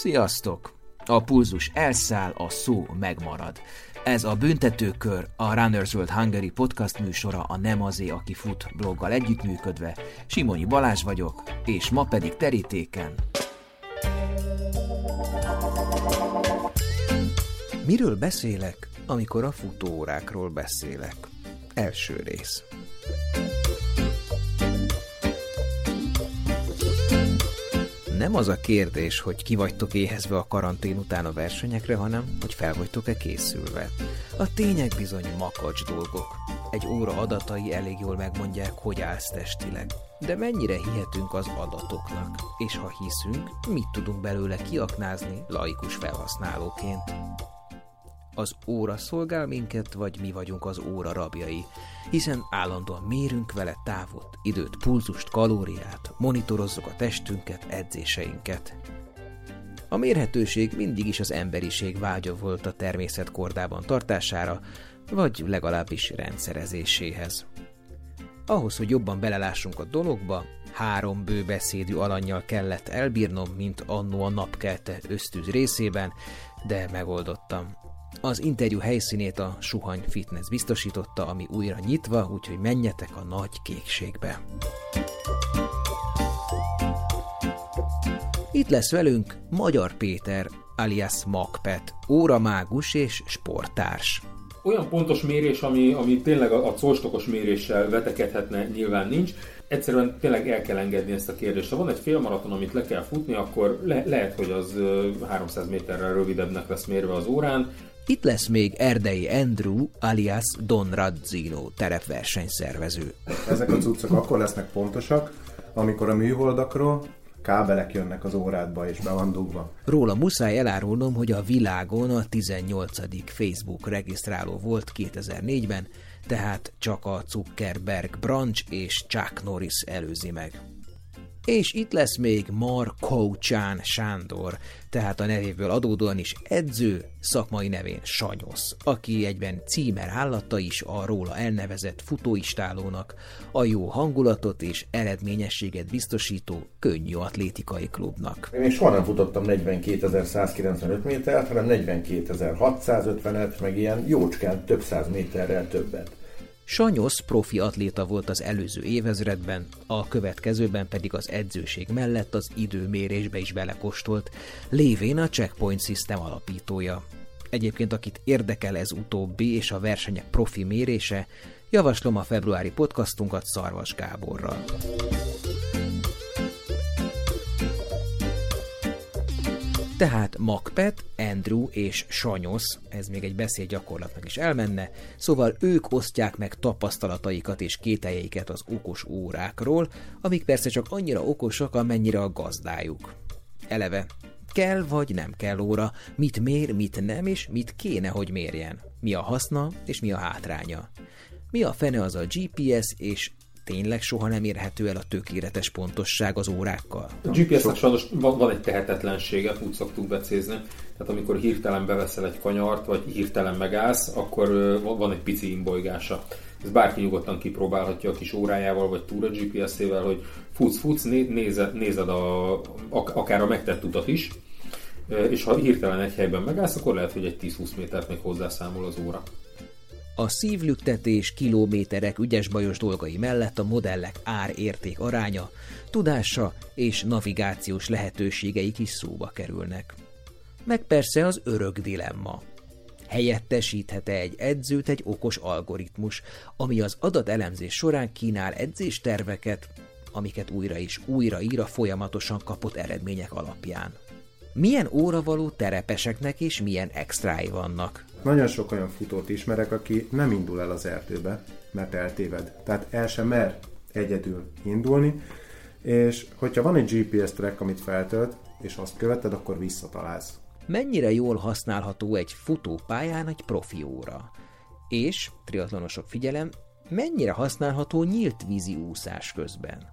Sziasztok! A pulzus elszáll, a szó megmarad. Ez a Büntetőkör, a Runners World Hungary podcast műsora a Nem azé, aki fut bloggal együttműködve. Simonyi Balázs vagyok, és ma pedig terítéken. Miről beszélek, amikor a futóórákról beszélek? Első rész. Nem az a kérdés, hogy ki vagytok éhezve a karantén után a versenyekre, hanem hogy fel vagytok-e készülve. A tények bizony makacs dolgok. Egy óra adatai elég jól megmondják, hogy állsz testileg. De mennyire hihetünk az adatoknak? És ha hiszünk, mit tudunk belőle kiaknázni laikus felhasználóként? Az óra szolgál minket, vagy mi vagyunk az óra rabjai, hiszen állandóan mérünk vele távot, időt, pulzust, kalóriát, monitorozzuk a testünket, edzéseinket. A mérhetőség mindig is az emberiség vágya volt a természet kordában tartására, vagy legalábbis rendszerezéséhez. Ahhoz, hogy jobban belelássunk a dologba, három bőbeszédű alanyjal kellett elbírnom, mint annó a napkelte ösztűz részében, de megoldottam. Az interjú helyszínét a Suhany Fitness biztosította, ami újra nyitva, úgyhogy menjetek a nagy kékségbe. Itt lesz velünk Magyar Péter, alias Magpet, óramágus és sporttárs. Olyan pontos mérés, ami, ami tényleg a, a colstokos méréssel vetekedhetne, nyilván nincs. Egyszerűen tényleg el kell engedni ezt a kérdést. Ha van egy félmaraton, amit le kell futni, akkor le, lehet, hogy az 300 méterrel rövidebbnek lesz mérve az órán, itt lesz még Erdei Andrew alias Don Radzino terepversenyszervező. Ezek a cuccok akkor lesznek pontosak, amikor a műholdakról kábelek jönnek az órádba és be van dugva. Róla muszáj elárulnom, hogy a világon a 18. Facebook regisztráló volt 2004-ben, tehát csak a Zuckerberg Branch és Chuck Norris előzi meg. És itt lesz még Marko Csán Sándor, tehát a nevéből adódóan is edző, szakmai nevén Sanyosz, aki egyben címer állata is a róla elnevezett futóistálónak, a jó hangulatot és eredményességet biztosító könnyű atlétikai klubnak. Én még soha nem futottam 42.195 métert, hanem 42.650-et, meg ilyen jócskán több száz méterrel többet. Sanyosz profi atléta volt az előző évezredben, a következőben pedig az edzőség mellett az időmérésbe is belekostolt, lévén a Checkpoint System alapítója. Egyébként akit érdekel ez utóbbi és a versenyek profi mérése, javaslom a februári podcastunkat Szarvas Gáborral. Tehát Macpet, Andrew és Sanyosz, ez még egy beszélgyakorlatnak is elmenne, szóval ők osztják meg tapasztalataikat és kételjeiket az okos órákról, amik persze csak annyira okosak, amennyire a gazdájuk. Eleve, kell vagy nem kell óra, mit mér, mit nem, és mit kéne, hogy mérjen. Mi a haszna, és mi a hátránya. Mi a fene az a GPS, és tényleg soha nem érhető el a tökéletes pontosság az órákkal? A GPS-nek sajnos van, van egy tehetetlensége, úgy szoktuk becézni. Tehát amikor hirtelen beveszel egy kanyart, vagy hirtelen megállsz, akkor van egy pici imbolygása. Ez bárki nyugodtan kipróbálhatja a kis órájával, vagy túl a GPS-ével, hogy futsz, futsz, nézed, nézed a, akár a megtett utat is, és ha hirtelen egy helyben megállsz, akkor lehet, hogy egy 10-20 métert még hozzászámol az óra. A szívlüktetés, kilométerek ügyes-bajos dolgai mellett a modellek ár-érték aránya, tudása és navigációs lehetőségeik is szóba kerülnek. Meg persze az örök dilemma. Helyettesíthet-e egy edzőt egy okos algoritmus, ami az adatelemzés során kínál edzésterveket, amiket újra és újra ír a folyamatosan kapott eredmények alapján? Milyen óravaló terepeseknek és milyen extrái vannak? Nagyon sok olyan futót ismerek, aki nem indul el az erdőbe, mert eltéved. Tehát el sem mer egyedül indulni, és hogyha van egy GPS track, amit feltölt, és azt követed, akkor visszatalálsz. Mennyire jól használható egy futópályán egy profi óra? És, triatlonosok figyelem, mennyire használható nyílt vízi úszás közben?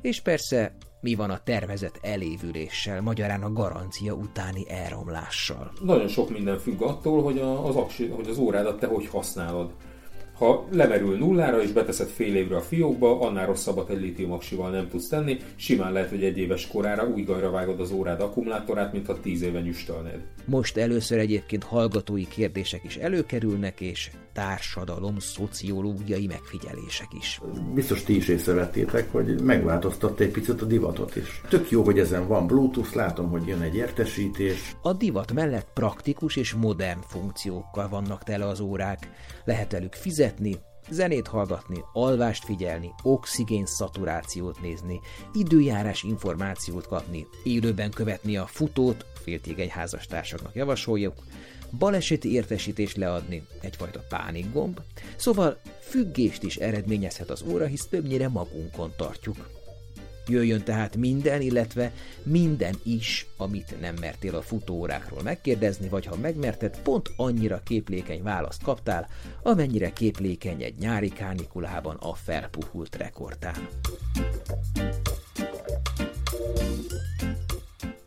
És persze, mi van a tervezett elévüléssel, magyarán a garancia utáni elromlással? Nagyon sok minden függ attól, hogy, a, az, aksi, hogy az órádat te hogy használod. Ha lemerül nullára és beteszed fél évre a fiókba, annál rosszabbat egy lítiumaksival nem tudsz tenni, simán lehet, hogy egy éves korára új gajra vágod az órád akkumulátorát, mintha tíz éve nyüstölnéd. Most először egyébként hallgatói kérdések is előkerülnek, és társadalom, szociológiai megfigyelések is. Biztos ti is észrevettétek, hogy megváltoztatta egy picit a divatot is. Tök jó, hogy ezen van Bluetooth, látom, hogy jön egy értesítés. A divat mellett praktikus és modern funkciókkal vannak tele az órák. Lehet velük fizetni, zenét hallgatni, alvást figyelni, oxigén szaturációt nézni, időjárás információt kapni, élőben követni a futót, féltégeny házastársaknak javasoljuk, baleseti értesítést leadni, egyfajta pánikgomb, szóval függést is eredményezhet az óra, hisz többnyire magunkon tartjuk. Jöjjön tehát minden, illetve minden is, amit nem mertél a futóórákról megkérdezni, vagy ha megmerted, pont annyira képlékeny választ kaptál, amennyire képlékeny egy nyári kánikulában a felpuhult rekordtán.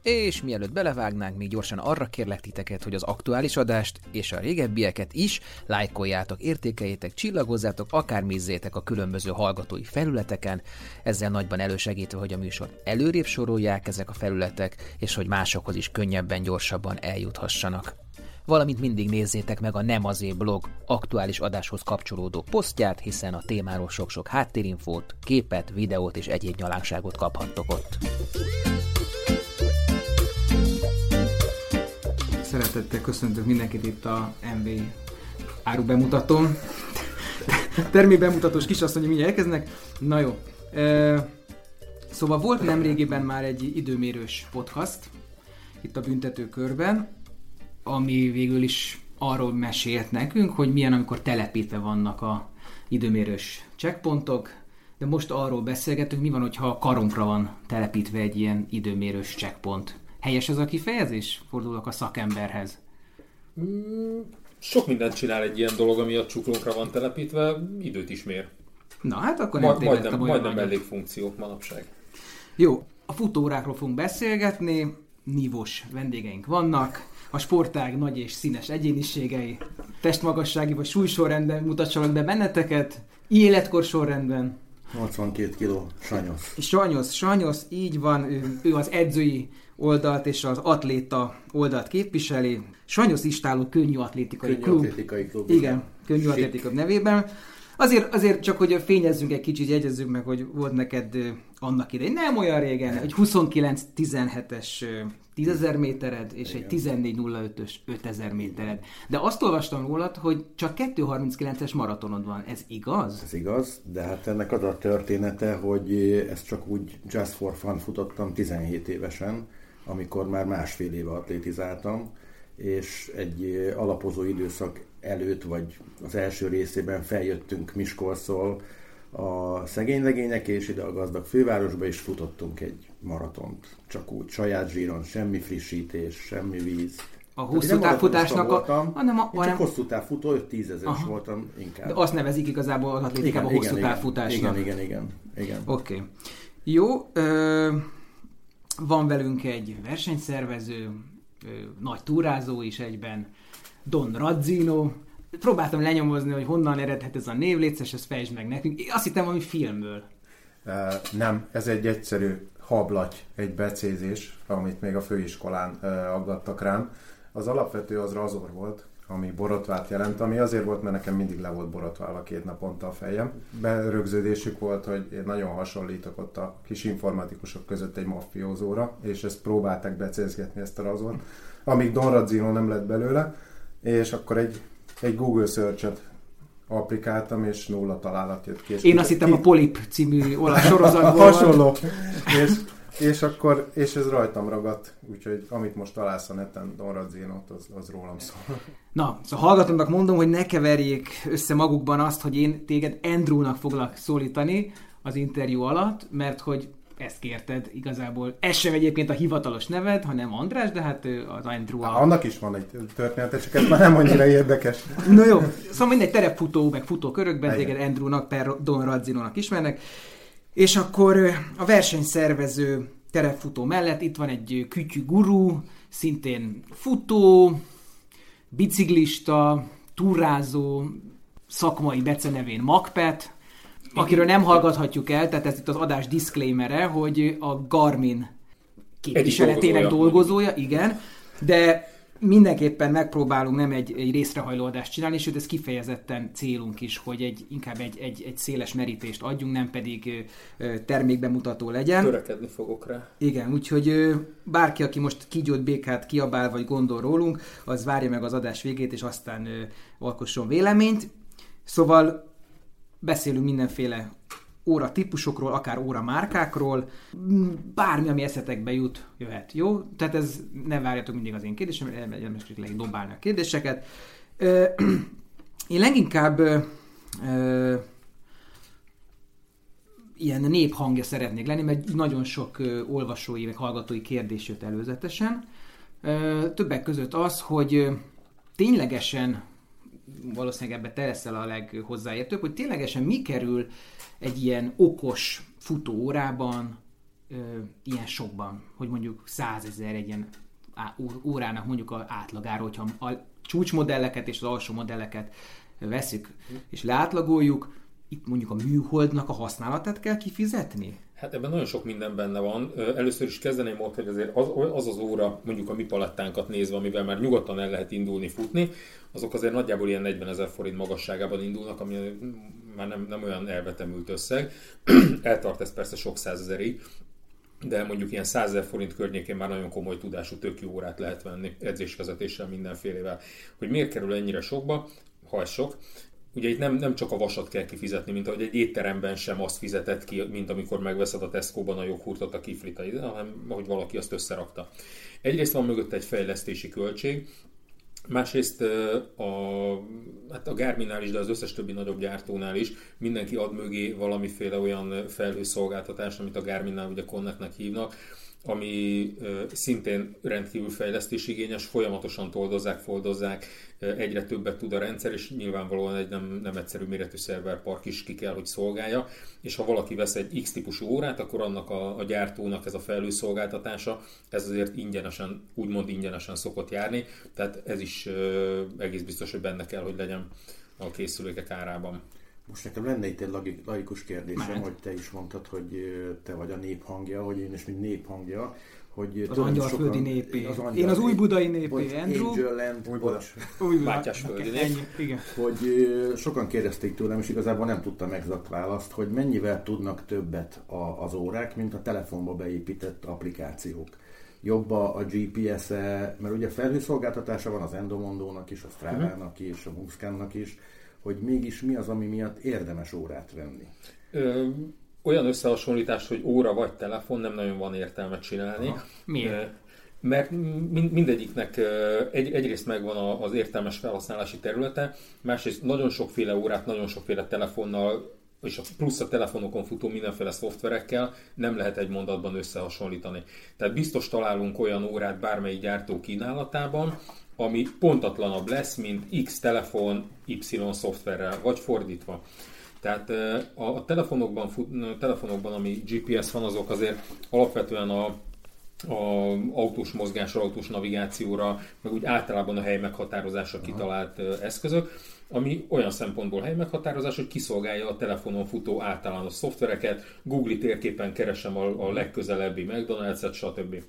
És mielőtt belevágnánk, még gyorsan arra kérlek titeket, hogy az aktuális adást és a régebbieket is lájkoljátok, értékeljétek, csillagozzátok, akármizzétek a különböző hallgatói felületeken, ezzel nagyban elősegítve, hogy a műsor előrébb sorolják ezek a felületek, és hogy másokhoz is könnyebben, gyorsabban eljuthassanak valamint mindig nézzétek meg a Nem azé blog aktuális adáshoz kapcsolódó posztját, hiszen a témáról sok-sok háttérinfót, képet, videót és egyéb nyalánkságot kaphattok ott. Szeretettel köszöntök mindenkit itt a MB áru bemutatón. Termék bemutatós kisasszonyok mindjárt elkezdenek. Na jó. Szóval volt nemrégiben már egy időmérős podcast itt a büntetőkörben, ami végül is arról mesélt nekünk, hogy milyen, amikor telepítve vannak a időmérős checkpontok, de most arról beszélgetünk, mi van, hogyha a karunkra van telepítve egy ilyen időmérős checkpont. Helyes ez a kifejezés? Fordulok a szakemberhez. Mm, sok mindent csinál egy ilyen dolog, ami a csuklónkra van telepítve, időt is mér. Na hát akkor Ma, nem majdnem, majdnem mellékfunkciók manapság. Jó, a futórákról fogunk beszélgetni, nívós vendégeink vannak, a sportág nagy és színes egyéniségei, testmagassági vagy súlysorrendben mutassanak be benneteket, életkor sorrendben. 82 kiló, sanyosz. Sanyosz, Sanyosz, így van, ő, ő az edzői oldalt és az atléta oldalt képviseli. Sanyosz Istáló könnyű atlétikai Könnyű klub. atlétikai klub. Igen, könnyű Sik. atlétikai nevében. Azért, azért csak, hogy fényezzünk egy kicsit, jegyezzük meg, hogy volt neked annak idején, nem olyan régen, egy 29-17-es 10.000 métered és egy 14.05-ös 5000 métered. De azt olvastam rólad, hogy csak 2.39-es maratonod van. Ez igaz? Ez igaz, de hát ennek az a története, hogy ezt csak úgy just for fun futottam 17 évesen, amikor már másfél éve atlétizáltam, és egy alapozó időszak előtt, vagy az első részében feljöttünk Miskolcról a szegény legények és ide a gazdag fővárosba, és futottunk egy maratont. Csak úgy, saját zsíron, semmi frissítés, semmi víz. A hosszú távfutásnak a- voltam, hanem a- én csak hanem- hosszú távfutó, 5-10 ezeres Aha. voltam inkább. De azt nevezik igazából az atlétikában hosszú távfutásnak. Igen, igen, igen. igen. Oké. Okay. Jó, ö, van velünk egy versenyszervező, nagy túrázó is egyben, Don Razzino. Próbáltam lenyomozni, hogy honnan eredhet ez a név, létszes, ezt fejtsd meg nekünk. Én azt hittem valami filmből. Nem, ez egy egyszerű hablaty, egy becézés, amit még a főiskolán aggattak rám. Az alapvető az razor volt, ami borotvát jelent, ami azért volt, mert nekem mindig le volt borotválva két naponta a fejem. Berögződésük volt, hogy én nagyon hasonlítok ott a kis informatikusok között egy maffiózóra, és ezt próbálták becézgetni ezt a razort, amíg Don Radzino nem lett belőle, és akkor egy, egy Google search-et applikáltam, és nulla találat jött ki. Én azt hittem a Polip című olasz sorozatból. Hasonló. és, és akkor, és ez rajtam ragadt, úgyhogy amit most találsz a neten, Don Radzinot, az, az rólam szól. Na, szóval hallgatónak mondom, hogy ne keverjék össze magukban azt, hogy én téged Andrewnak foglak szólítani az interjú alatt, mert hogy ezt kérted igazából. Ez sem egyébként a hivatalos neved, hanem András, de hát az Andrew a... Annak is van egy története, csak ez már nem annyira érdekes. Na jó, szóval mindegy terepfutó, meg futókörökben téged Andrewnak, per Don Radzinónak ismernek. És akkor a versenyszervező terepfutó mellett itt van egy kütyű guru, szintén futó, biciklista, túrázó, szakmai becenevén Macpet, akiről nem hallgathatjuk el, tehát ez itt az adás disclaimere, hogy a Garmin képviseletének dolgozója, igen, de mindenképpen megpróbálunk nem egy, egy részrehajló adást csinálni, sőt ez kifejezetten célunk is, hogy egy, inkább egy, egy, egy széles merítést adjunk, nem pedig termékbemutató legyen. Törekedni fogok rá. Igen, úgyhogy bárki, aki most kígyót békát kiabál vagy gondol rólunk, az várja meg az adás végét, és aztán alkosson véleményt. Szóval beszélünk mindenféle óra típusokról, akár óra márkákról, bármi, ami eszetekbe jut, jöhet, jó? Tehát ez, ne várjatok mindig az én kérdésem, elmeskéleg dobálni a kérdéseket. Én leginkább ö, ilyen néphangja szeretnék lenni, mert nagyon sok ö, olvasói, meg hallgatói kérdés jött előzetesen. Többek között az, hogy ténylegesen, valószínűleg ebbe te leszel a leghozzáértőbb, hogy ténylegesen mi kerül egy ilyen okos futóórában, ö, ilyen sokban, hogy mondjuk százezer egy ilyen á- órának mondjuk a átlagára, hogyha a csúcsmodelleket és az alsó modelleket veszük és leátlagoljuk, itt mondjuk a műholdnak a használatát kell kifizetni? Hát ebben nagyon sok minden benne van. Először is kezdeném ott, hogy azért az az, az óra, mondjuk a mi palettánkat nézve, amivel már nyugodtan el lehet indulni futni, azok azért nagyjából ilyen 40 ezer forint magasságában indulnak, ami már nem, nem olyan elvetemült összeg. Eltart ez persze sok százezerig, de mondjuk ilyen 100 ezer forint környékén már nagyon komoly tudású, tök jó órát lehet venni edzésvezetéssel mindenfélevel. Hogy miért kerül ennyire sokba, ha ez sok, ugye itt nem, nem csak a vasat kell kifizetni, mint ahogy egy étteremben sem azt fizetett ki, mint amikor megveszed a Tesco-ban a joghurtot a kiflitait, hanem ahogy valaki azt összerakta. Egyrészt van mögött egy fejlesztési költség, Másrészt a, hát a Garminnál is, de az összes többi nagyobb gyártónál is mindenki ad mögé valamiféle olyan felhőszolgáltatást, amit a Garminnál ugye Connectnek hívnak, ami szintén rendkívül fejlesztésigényes, folyamatosan toldozzák, foldozzák, egyre többet tud a rendszer, és nyilvánvalóan egy nem, nem egyszerű méretű szerverpark is ki kell, hogy szolgálja, és ha valaki vesz egy X-típusú órát, akkor annak a, a gyártónak ez a felhőszolgáltatása, ez azért ingyenesen, úgymond ingyenesen szokott járni, tehát ez is egész biztos, hogy benne kell, hogy legyen a készülékek árában. Most nekem lenne itt egy laikus kérdésem, Mehet. hogy te is mondtad, hogy te vagy a néphangja, hogy én is, mint néphangja, hogy Az angyalföldi népé. az Én az új budai népé, Andrew. Angel Land, Új vagy, Új, Mátyásföldi nép. Ennyi, igen. hogy sokan kérdezték tőlem, és igazából nem tudtam exakt választ, hogy mennyivel tudnak többet a, az órák, mint a telefonba beépített applikációk. Jobb a, a GPS-e, mert ugye felhőszolgáltatása van az Endomondónak is, a Strava-nak is, a Moonscan-nak is, hogy mégis mi az, ami miatt érdemes órát venni. Ö, olyan összehasonlítás, hogy óra vagy telefon nem nagyon van értelme csinálni. Aha. Miért? Mert mind- mindegyiknek egy, egyrészt megvan az értelmes felhasználási területe, másrészt nagyon sokféle órát, nagyon sokféle telefonnal és a plusz a telefonokon futó mindenféle szoftverekkel nem lehet egy mondatban összehasonlítani. Tehát biztos találunk olyan órát bármelyik gyártó kínálatában, ami pontatlanabb lesz, mint X telefon Y szoftverrel, vagy fordítva. Tehát a telefonokban, telefonokban, ami GPS van, azok azért alapvetően a, a autós mozgásra, autós navigációra, meg úgy általában a hely meghatározásra kitalált eszközök, ami olyan szempontból hely meghatározás, hogy kiszolgálja a telefonon futó általános szoftvereket, Google térképen keresem a, a legközelebbi McDonald's-et, stb.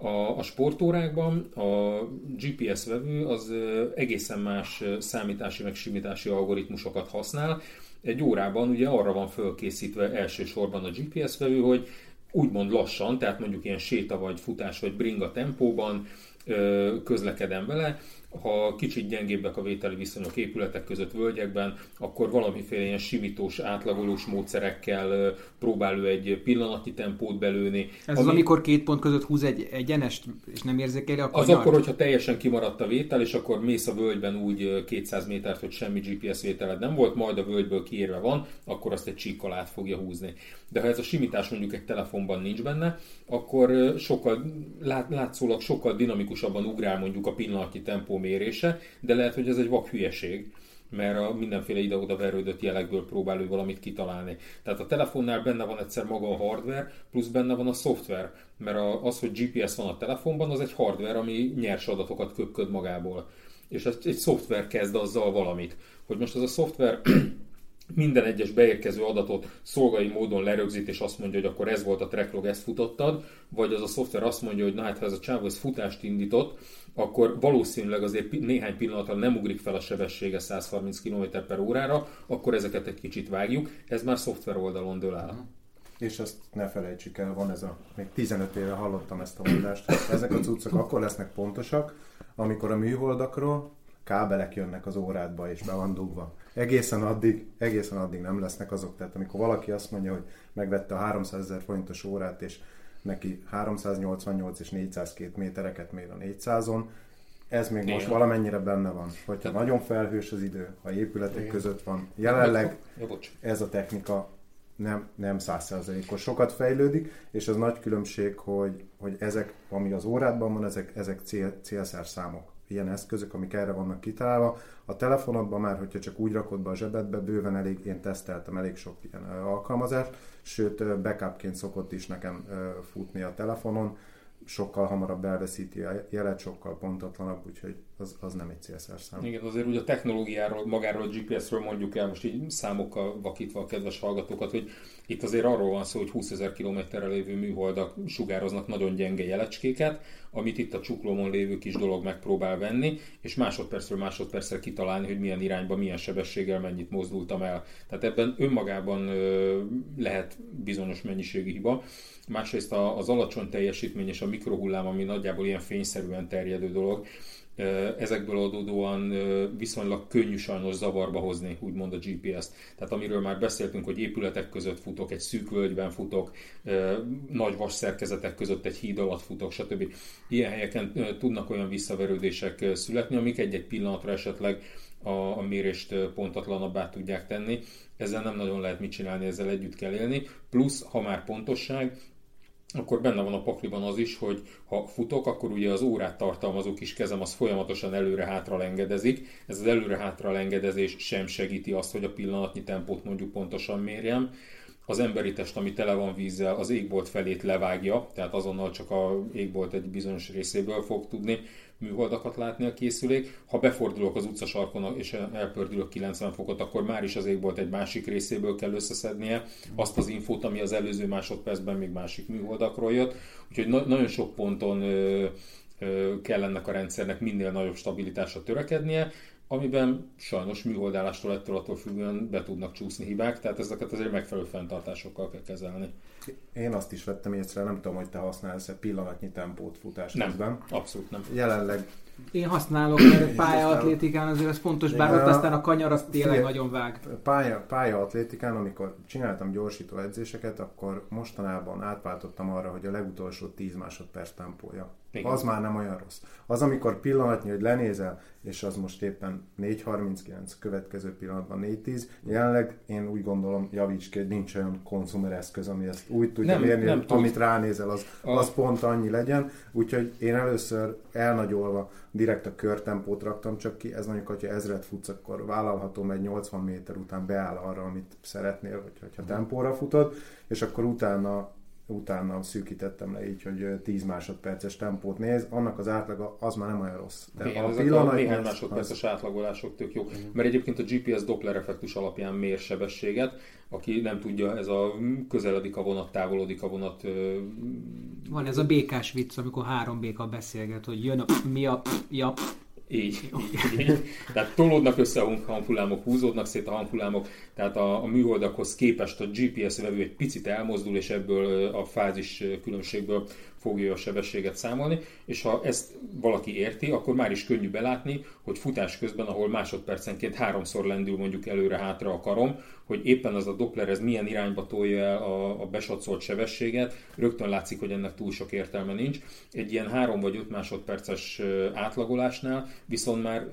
A, a sportórákban a GPS vevő az egészen más számítási meg simítási algoritmusokat használ. Egy órában ugye arra van fölkészítve elsősorban a GPS vevő, hogy úgymond lassan, tehát mondjuk ilyen séta vagy futás vagy bringa tempóban közlekedem vele. Ha kicsit gyengébbek a vételi viszonyok épületek között, völgyekben, akkor valamiféle ilyen simítós, átlagolós módszerekkel próbál ő egy pillanatnyi tempót belőni. Ez az, amikor két pont között húz egy egyenest, és nem érzékeli a Az kanyart? akkor, hogyha teljesen kimaradt a vétel, és akkor mész a völgyben úgy ö, 200 métert, hogy semmi GPS vételed nem volt, majd a völgyből kiérve van, akkor azt egy csíkkal át fogja húzni. De ha ez a simítás mondjuk egy telefonban nincs benne, akkor sokkal, lát, látszólag sokkal dinamikusabban ugrál mondjuk a pillanatnyi tempó mérése, de lehet, hogy ez egy vak hülyeség mert a mindenféle ide-oda verődött jelekből próbál ő valamit kitalálni. Tehát a telefonnál benne van egyszer maga a hardware, plusz benne van a szoftver, mert az, hogy GPS van a telefonban, az egy hardware, ami nyers adatokat köpköd magából. és egy szoftver kezd azzal valamit. Hogy most az a szoftver minden egyes beérkező adatot szolgai módon lerögzít, és azt mondja, hogy akkor ez volt a tracklog, ezt futottad, vagy az a szoftver azt mondja, hogy na hát, ha ez a csávó ez futást indított, akkor valószínűleg azért néhány pillanatra nem ugrik fel a sebessége 130 km per órára, akkor ezeket egy kicsit vágjuk. Ez már szoftver oldalon dől el. És ezt ne felejtsük el, van ez a, még 15 éve hallottam ezt a mondást, ezek a cuccok akkor lesznek pontosak, amikor a műholdakról kábelek jönnek az órádba és be van dugva. Egészen addig, egészen addig nem lesznek azok. Tehát amikor valaki azt mondja, hogy megvette a 300 ezer forintos órát, és neki 388 és 402 métereket mér a 400-on, ez még Igen. most valamennyire benne van. Hogyha Te... nagyon felhős az idő, ha épületek Igen. között van, jelenleg ez a technika nem, nem százszerzalékos. Sokat fejlődik, és az nagy különbség, hogy, hogy ezek, ami az órádban van, ezek, ezek cél, célszerszámok ilyen eszközök, amik erre vannak kitalálva. A telefonodban már, hogyha csak úgy rakod be a zsebedbe, bőven elég, én teszteltem elég sok ilyen alkalmazást, sőt backupként szokott is nekem futni a telefonon, sokkal hamarabb elveszíti a jelet, sokkal pontatlanabb, úgyhogy az, az nem egy célszerszám. Igen, azért ugye a technológiáról, magáról a GPS-ről mondjuk el most így számokkal vakítva a kedves hallgatókat, hogy itt azért arról van szó, hogy 20 ezer kilométerre lévő műholdak sugároznak nagyon gyenge jelecskéket, amit itt a csuklómon lévő kis dolog megpróbál venni, és másodpercről másodpercre kitalálni, hogy milyen irányba, milyen sebességgel mennyit mozdultam el. Tehát ebben önmagában lehet bizonyos mennyiségi hiba. Másrészt az alacsony teljesítmény és a mikrohullám, ami nagyjából ilyen fényszerűen terjedő dolog, ezekből adódóan viszonylag könnyű sajnos zavarba hozni, úgymond a GPS-t. Tehát amiről már beszéltünk, hogy épületek között futok, egy szűk völgyben futok, nagy vas szerkezetek között egy híd alatt futok, stb. Ilyen helyeken tudnak olyan visszaverődések születni, amik egy-egy pillanatra esetleg a, a mérést pontatlanabbá tudják tenni. Ezzel nem nagyon lehet mit csinálni, ezzel együtt kell élni. Plusz, ha már pontosság, akkor benne van a pakliban az is, hogy ha futok, akkor ugye az órát tartalmazó kis kezem az folyamatosan előre-hátra lengedezik. Ez az előre-hátra lengedezés sem segíti azt, hogy a pillanatnyi tempót mondjuk pontosan mérjem. Az emberi test, ami tele van vízzel, az égbolt felét levágja, tehát azonnal csak a égbolt egy bizonyos részéből fog tudni műholdakat látni a készülék. Ha befordulok az utcasarkon és elpördülök 90 fokot, akkor már is az égbolt egy másik részéből kell összeszednie azt az infót, ami az előző másodpercben még másik műholdakról jött. Úgyhogy na- nagyon sok ponton ö, ö, kell ennek a rendszernek minél nagyobb stabilitásra törekednie, amiben sajnos műholdálástól ettől attól függően be tudnak csúszni hibák, tehát ezeket azért megfelelő fenntartásokkal kell kezelni. Én azt is vettem észre, nem tudom, hogy te használsz-e pillanatnyi tempót futás nem, közben. abszolút nem. Jelenleg én használok, mert pályaatlétikán azért ez fontos, bár ott aztán a kanyar az tényleg nagyon vág. Pálya, pályaatlétikán, amikor csináltam gyorsító edzéseket, akkor mostanában átváltottam arra, hogy a legutolsó 10 másodperc tempója. Igen. Az már nem olyan rossz. Az, amikor pillanatnyi, hogy lenézel, és az most éppen 4.39, következő pillanatban 4.10, jelenleg én úgy gondolom, javíts ki, hogy nincs olyan konzumer eszköz, ami ezt úgy tudja nem, mérni, nem amit tud. ránézel, az, az pont annyi legyen. Úgyhogy én először elnagyolva direkt a körtempót raktam csak ki, ez mondjuk, hogyha ezret futsz, akkor vállalható, mert 80 méter után beáll arra, amit szeretnél, vagy hogyha tempóra futod, és akkor utána utána szűkítettem le így, hogy 10 másodperces tempót néz, annak az átlaga az már nem olyan rossz. De Igen, a pillanat, a néhány másodperces az... átlagolások tök jó, uh-huh. mert egyébként a GPS Doppler effektus alapján mér sebességet, aki nem tudja, ez a közeledik a vonat, távolodik a vonat. Van ez a békás vicc, amikor három béka beszélget, hogy jön a mi a ja, így, így, így. Tehát tolódnak össze a hanghullámok, húzódnak szét a hanghullámok, tehát a, a műholdakhoz képest a GPS vevő egy picit elmozdul, és ebből a fázis különbségből fogja a sebességet számolni, és ha ezt valaki érti, akkor már is könnyű belátni, hogy futás közben, ahol másodpercenként háromszor lendül mondjuk előre-hátra a karom, hogy éppen az a Doppler ez milyen irányba tolja el a, a besatszolt sebességet, rögtön látszik, hogy ennek túl sok értelme nincs. Egy ilyen három vagy öt másodperces átlagolásnál viszont már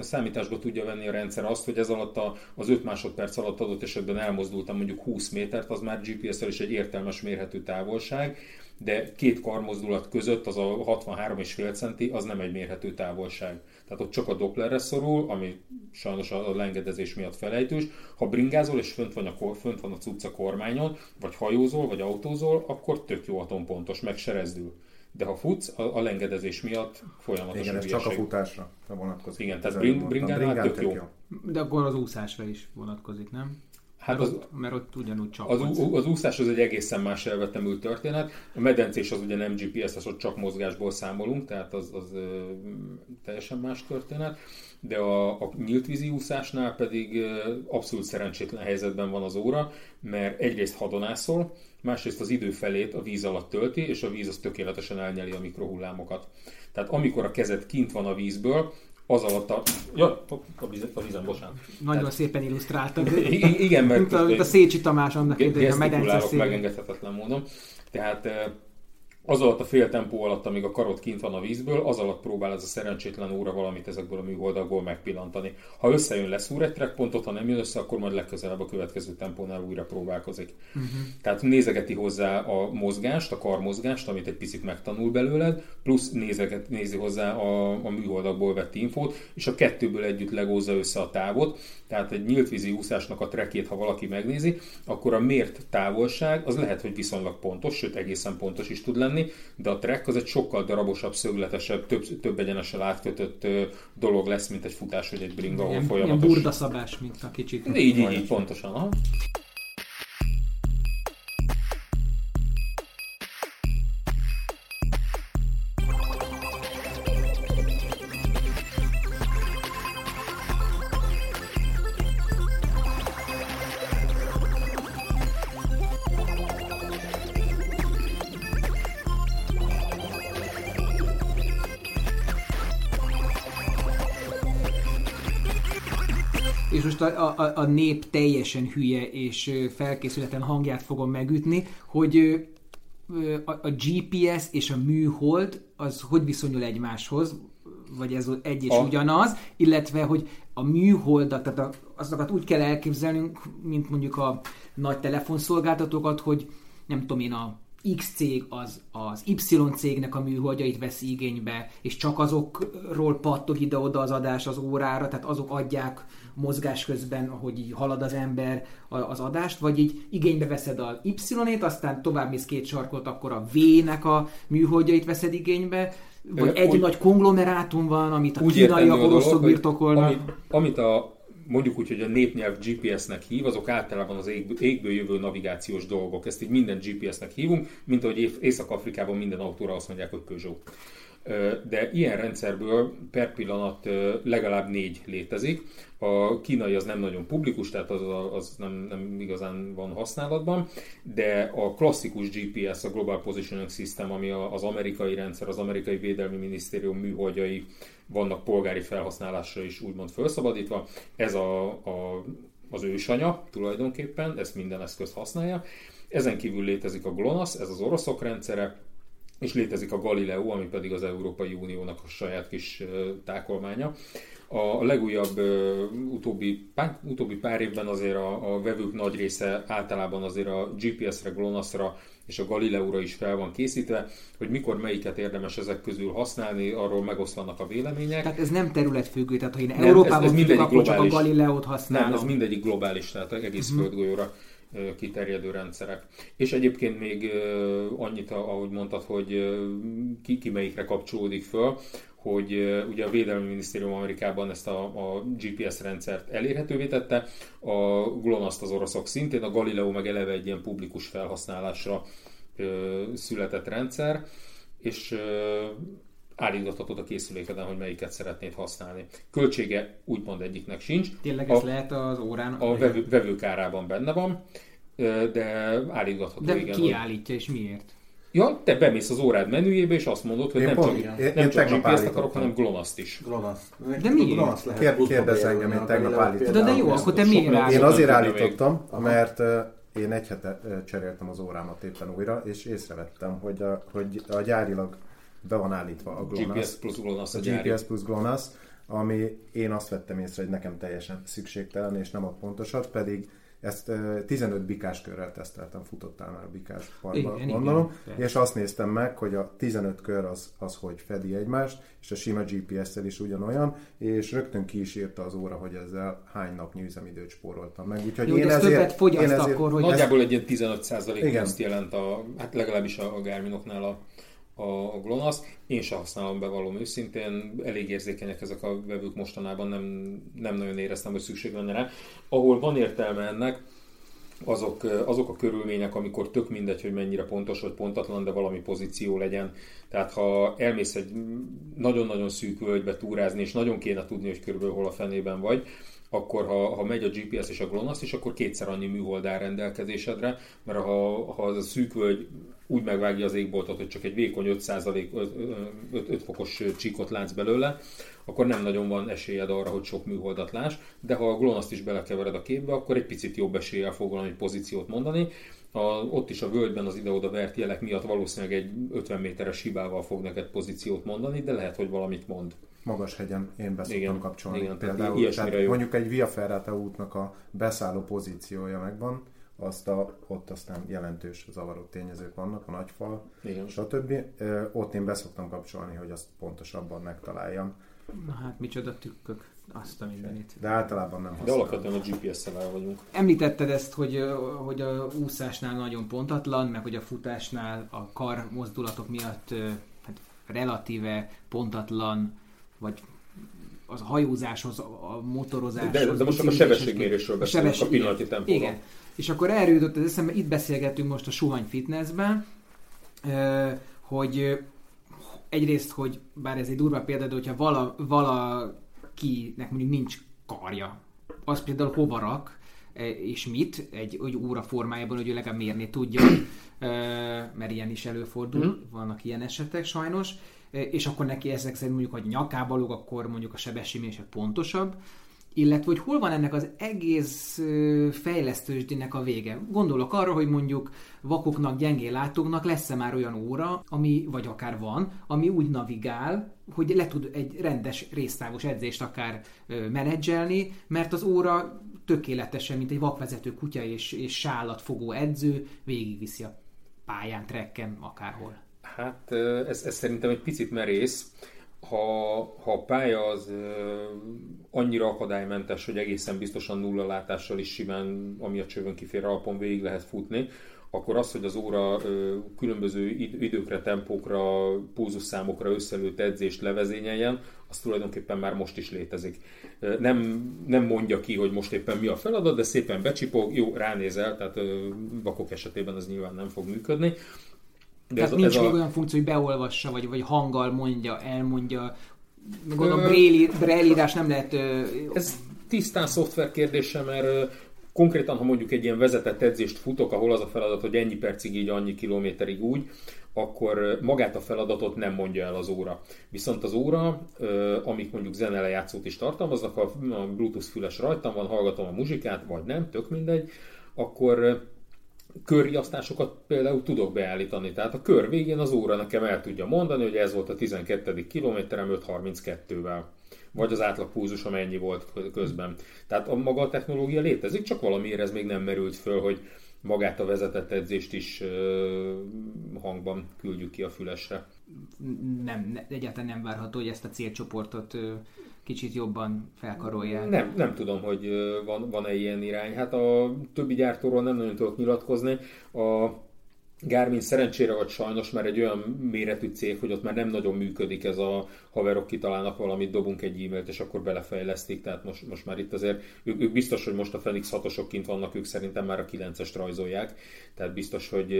számításba tudja venni a rendszer azt, hogy ez alatt a, az 5 másodperc alatt adott esetben elmozdultam mondjuk 20 métert, az már GPS-el is egy értelmes mérhető távolság, de két karmozdulat között az a 63,5 centi, az nem egy mérhető távolság. Tehát ott csak a Dopplerre szorul, ami sajnos a lengedezés miatt felejtős. Ha bringázol és fönt van a, fönt van a cucca kormányon, vagy hajózol, vagy autózol, akkor tök jó atompontos, meg se rezdül. de ha futsz, a, a lengedezés miatt folyamatosan Igen, ez csak a futásra vonatkozik. Igen, tehát bring- bringánál tök jó. De akkor az úszásra is vonatkozik, nem? Hát mert, az, ott, mert ott ugyanúgy csak az, az úszás az egy egészen más elvetemült történet. A medencés az ugye nem GPS, az ott csak mozgásból számolunk, tehát az, az ö, teljesen más történet. De a, a nyílt vízi úszásnál pedig ö, abszolút szerencsétlen helyzetben van az óra, mert egyrészt hadonászol, másrészt az idő felét a víz alatt tölti, és a víz az tökéletesen elnyeli a mikrohullámokat. Tehát amikor a kezed kint van a vízből, az alatt a... Ja, a vízen, a vízen bocsánat. Nagyon szépen illusztráltad. Igen, mert mint, a, mint a Szécsi Tamás annak idején, a medence megengedhetetlen módon. Tehát eh, az alatt a fél tempó alatt, amíg a karod kint van a vízből, az alatt próbál ez a szerencsétlen óra valamit ezekből a műholdakból megpillantani. Ha összejön, leszúr egy track pontot, ha nem jön össze, akkor majd legközelebb a következő tempónál újra próbálkozik. Uh-huh. Tehát nézegeti hozzá a mozgást, a karmozgást, amit egy picit megtanul belőled, plusz nézeget, nézi hozzá a, a műholdakból vett infót, és a kettőből együtt legózza össze a távot. Tehát egy nyílt vízi úszásnak a trekét, ha valaki megnézi, akkor a mért távolság az lehet, hogy viszonylag pontos, sőt egészen pontos is tud lenni, de a trek az egy sokkal darabosabb, szögletesebb, több, több egyenessel átkötött dolog lesz, mint egy futás vagy egy bring, ahol Ilyen, ilyen folyamatos. burdaszabás, mint a kicsit. Így, így, így, pontosan. Aha. A, a, a nép teljesen hülye és ö, felkészületlen hangját fogom megütni, hogy a, a GPS és a műhold az hogy viszonyul egymáshoz, vagy ez egy és A- ugyanaz, illetve hogy a műholdak, tehát a, azokat úgy kell elképzelnünk, mint mondjuk a nagy telefonszolgáltatókat, hogy nem tudom én, a X cég az az Y cégnek a műholdjait veszi igénybe, és csak azokról pattog ide-oda az adás az órára, tehát azok adják mozgás közben, ahogy így halad az ember az adást, vagy így igénybe veszed a Y-ét, aztán tovább mész két sarkot, akkor a V-nek a műholdjait veszed igénybe, vagy Ö, egy úgy- nagy konglomerátum van, amit a Úgy kínaiak, oroszok birtokolnak. Amit, amit a mondjuk úgy, hogy a népnyelv GPS-nek hív, azok általában az ég, égből jövő navigációs dolgok. Ezt így minden GPS-nek hívunk, mint ahogy Ész- Észak-Afrikában minden autóra azt mondják, hogy Peugeot. De ilyen rendszerből per pillanat legalább négy létezik. A kínai az nem nagyon publikus, tehát az, az nem, nem igazán van használatban, de a klasszikus GPS, a Global Positioning System, ami az amerikai rendszer, az amerikai védelmi minisztérium műholdjai vannak polgári felhasználásra is úgymond felszabadítva. Ez a, a, az ősanya tulajdonképpen, ezt minden eszköz használja. Ezen kívül létezik a GLONASS, ez az oroszok rendszere, és létezik a Galileo, ami pedig az Európai Uniónak a saját kis tákolmánya. A legújabb utóbbi, pár, utóbbi pár évben azért a, a vevők nagy része általában azért a GPS-re, GLONASS-ra és a Galileóra is fel van készítve, hogy mikor melyiket érdemes ezek közül használni, arról megoszlanak a vélemények. Tehát ez nem területfüggő, tehát ha én Nem, Európában ez- ez mindegyik akkor csak a. Galileót használom. Nem, ez mindegyik globális, tehát egész uh-huh. földgolyóra kiterjedő rendszerek. És egyébként még annyit, ahogy mondtad, hogy ki, ki melyikre kapcsolódik föl, hogy ugye a Védelmi Minisztérium Amerikában ezt a, a GPS rendszert elérhetővé tette, a GLONASS-t az oroszok szintén, a Galileo meg eleve egy ilyen publikus felhasználásra ö, született rendszer, és ö, állítgathatod a készülékeden, hogy melyiket szeretnéd használni. Költsége úgymond egyiknek sincs. Tényleg A- ez lehet az órán? A vevő, vevők árában benne van, de állítgatható, De igen. ki hogy- állítja és miért? Ja, te bemész az órád menüjébe, és azt mondod, hogy Én nem pont- csak, én- nem én csak tegnap GPS-t akarok, hanem GLONASS-t is. GLONASS. De miért? GLONASS lehet Kér- bejelölni, engem, én a tegnap állítottam. De, de jó, akkor te miért állítod? Én azért állítottam, mert én egy hete cseréltem az órámat éppen újra, és észrevettem, hogy a, hogy a gyárilag be van állítva a GLONASS. GPS plusz GLONASS a a. GPS plusz GLONASS, ami én azt vettem észre, hogy nekem teljesen szükségtelen, és nem a pontosat, pedig ezt ö, 15 bikás körrel teszteltem, futottál már a bikás parkban, Igen, gondolom, igen, és azt néztem meg, hogy a 15 kör az, az hogy fedi egymást, és a sima GPS-szel is ugyanolyan, és rögtön ki is írta az óra, hogy ezzel hány napnyi üzemidőt spóroltam meg. Úgyhogy Jó, én ez ezért, többet fogyaszt én ezért, akkor, hogy- Nagyjából egy ilyen 15% Igen. pluszt jelent, a, hát legalábbis a, a Garminoknál a, a GLONASS. Én sem használom be való őszintén, elég érzékenyek ezek a vevők mostanában, nem, nem nagyon éreztem, hogy szükség lenne rá. Ahol van értelme ennek, azok, azok a körülmények, amikor tök mindegy, hogy mennyire pontos vagy pontatlan, de valami pozíció legyen. Tehát ha elmész egy nagyon-nagyon szűk völgybe túrázni, és nagyon kéne tudni, hogy körülbelül hol a fenében vagy, akkor ha, ha megy a GPS és a GLONASS is, akkor kétszer annyi műhold áll rendelkezésedre, mert ha, ha az a szűk völgy úgy megvágja az égboltot, hogy csak egy vékony 5, 5, 5 fokos csíkot látsz belőle, akkor nem nagyon van esélyed arra, hogy sok műholdat láss, de ha a GLONASS-t is belekevered a képbe, akkor egy picit jobb eséllyel fog valami pozíciót mondani. A, ott is a völgyben az ide-oda vert jelek miatt valószínűleg egy 50 méteres hibával fog neked pozíciót mondani, de lehet, hogy valamit mond magas hegyen én be szoktam kapcsolni. Igen, Például tehát mondjuk egy Via Ferrata útnak a beszálló pozíciója megvan, azt a, ott aztán jelentős zavaró tényezők vannak, a nagyfal, Igen. stb. Ott én beszoktam kapcsolni, hogy azt pontosabban megtaláljam. Na hát micsoda trükkök, azt a mindenit. De általában nem használom. De alapvetően a GPS-szel vagyunk. Említetted ezt, hogy, hogy a úszásnál nagyon pontatlan, meg hogy a futásnál a kar mozdulatok miatt hát relatíve pontatlan vagy az hajózáshoz, a motorozáshoz. De, de most csak a sebességmérésről beszélünk, a, sebesség, a pillanati tempóról. Igen. És akkor erről jutott az eszembe, itt beszélgetünk most a suhany fitnessben, hogy egyrészt, hogy bár ez egy durva példa, de hogyha vala, valakinek mondjuk nincs karja, az például hova rak, és mit, egy, egy óra formájában, hogy ő legalább mérni tudja, mert ilyen is előfordul, mm. vannak ilyen esetek sajnos, és akkor neki ezek szerint mondjuk, hogy nyakába lóg, akkor mondjuk a sebességmérése pontosabb, illetve hogy hol van ennek az egész fejlesztősdinek a vége. Gondolok arra, hogy mondjuk vakoknak, gyengén látóknak lesz-e már olyan óra, ami, vagy akár van, ami úgy navigál, hogy le tud egy rendes résztávos edzést akár menedzselni, mert az óra tökéletesen, mint egy vakvezető kutya és, és sállatfogó edző végigviszi a pályán, trekken, akárhol. Hát ez, ez szerintem egy picit merész. Ha, ha a pálya az annyira akadálymentes, hogy egészen biztosan nulla látással is simán, ami a csövön kifér alapon végig lehet futni, akkor az, hogy az óra különböző időkre, tempókra, pulzusszámokra összelőtt edzést levezényeljen, az tulajdonképpen már most is létezik. Nem, nem mondja ki, hogy most éppen mi a feladat, de szépen becsipog, jó, ránézel, tehát vakok esetében ez nyilván nem fog működni, de Tehát ez, nincs ez még a... olyan funkció, hogy beolvassa, vagy, vagy hanggal mondja, elmondja. Gondolom, Braille, Braille írás nem lehet... Ez tisztán szoftver kérdése, mert konkrétan, ha mondjuk egy ilyen vezetett edzést futok, ahol az a feladat, hogy ennyi percig így, annyi kilométerig úgy, akkor magát a feladatot nem mondja el az óra. Viszont az óra, amik mondjuk zenelejátszót is tartalmaznak, ha a Bluetooth füles rajtam van, hallgatom a muzsikát, vagy nem, tök mindegy, akkor körriasztásokat például tudok beállítani. Tehát a kör végén az óra nekem el tudja mondani, hogy ez volt a 12. kilométerem 5.32-vel. Vagy az átlag púzus, amennyi volt közben. Tehát a maga a technológia létezik, csak valamiért ez még nem merült föl, hogy magát a vezetett edzést is hangban küldjük ki a fülesre. Nem, egyáltalán nem várható, hogy ezt a célcsoportot kicsit jobban felkarolják. Nem, nem tudom, hogy van, van-e ilyen irány. Hát a többi gyártóról nem nagyon tudok nyilatkozni. A Garmin szerencsére vagy sajnos már egy olyan méretű cég, hogy ott már nem nagyon működik ez a haverok kitalálnak valamit, dobunk egy e-mailt, és akkor belefejlesztik, tehát most, most már itt azért, ők, ők biztos, hogy most a Fenix 6 kint vannak, ők szerintem már a 9-est rajzolják, tehát biztos, hogy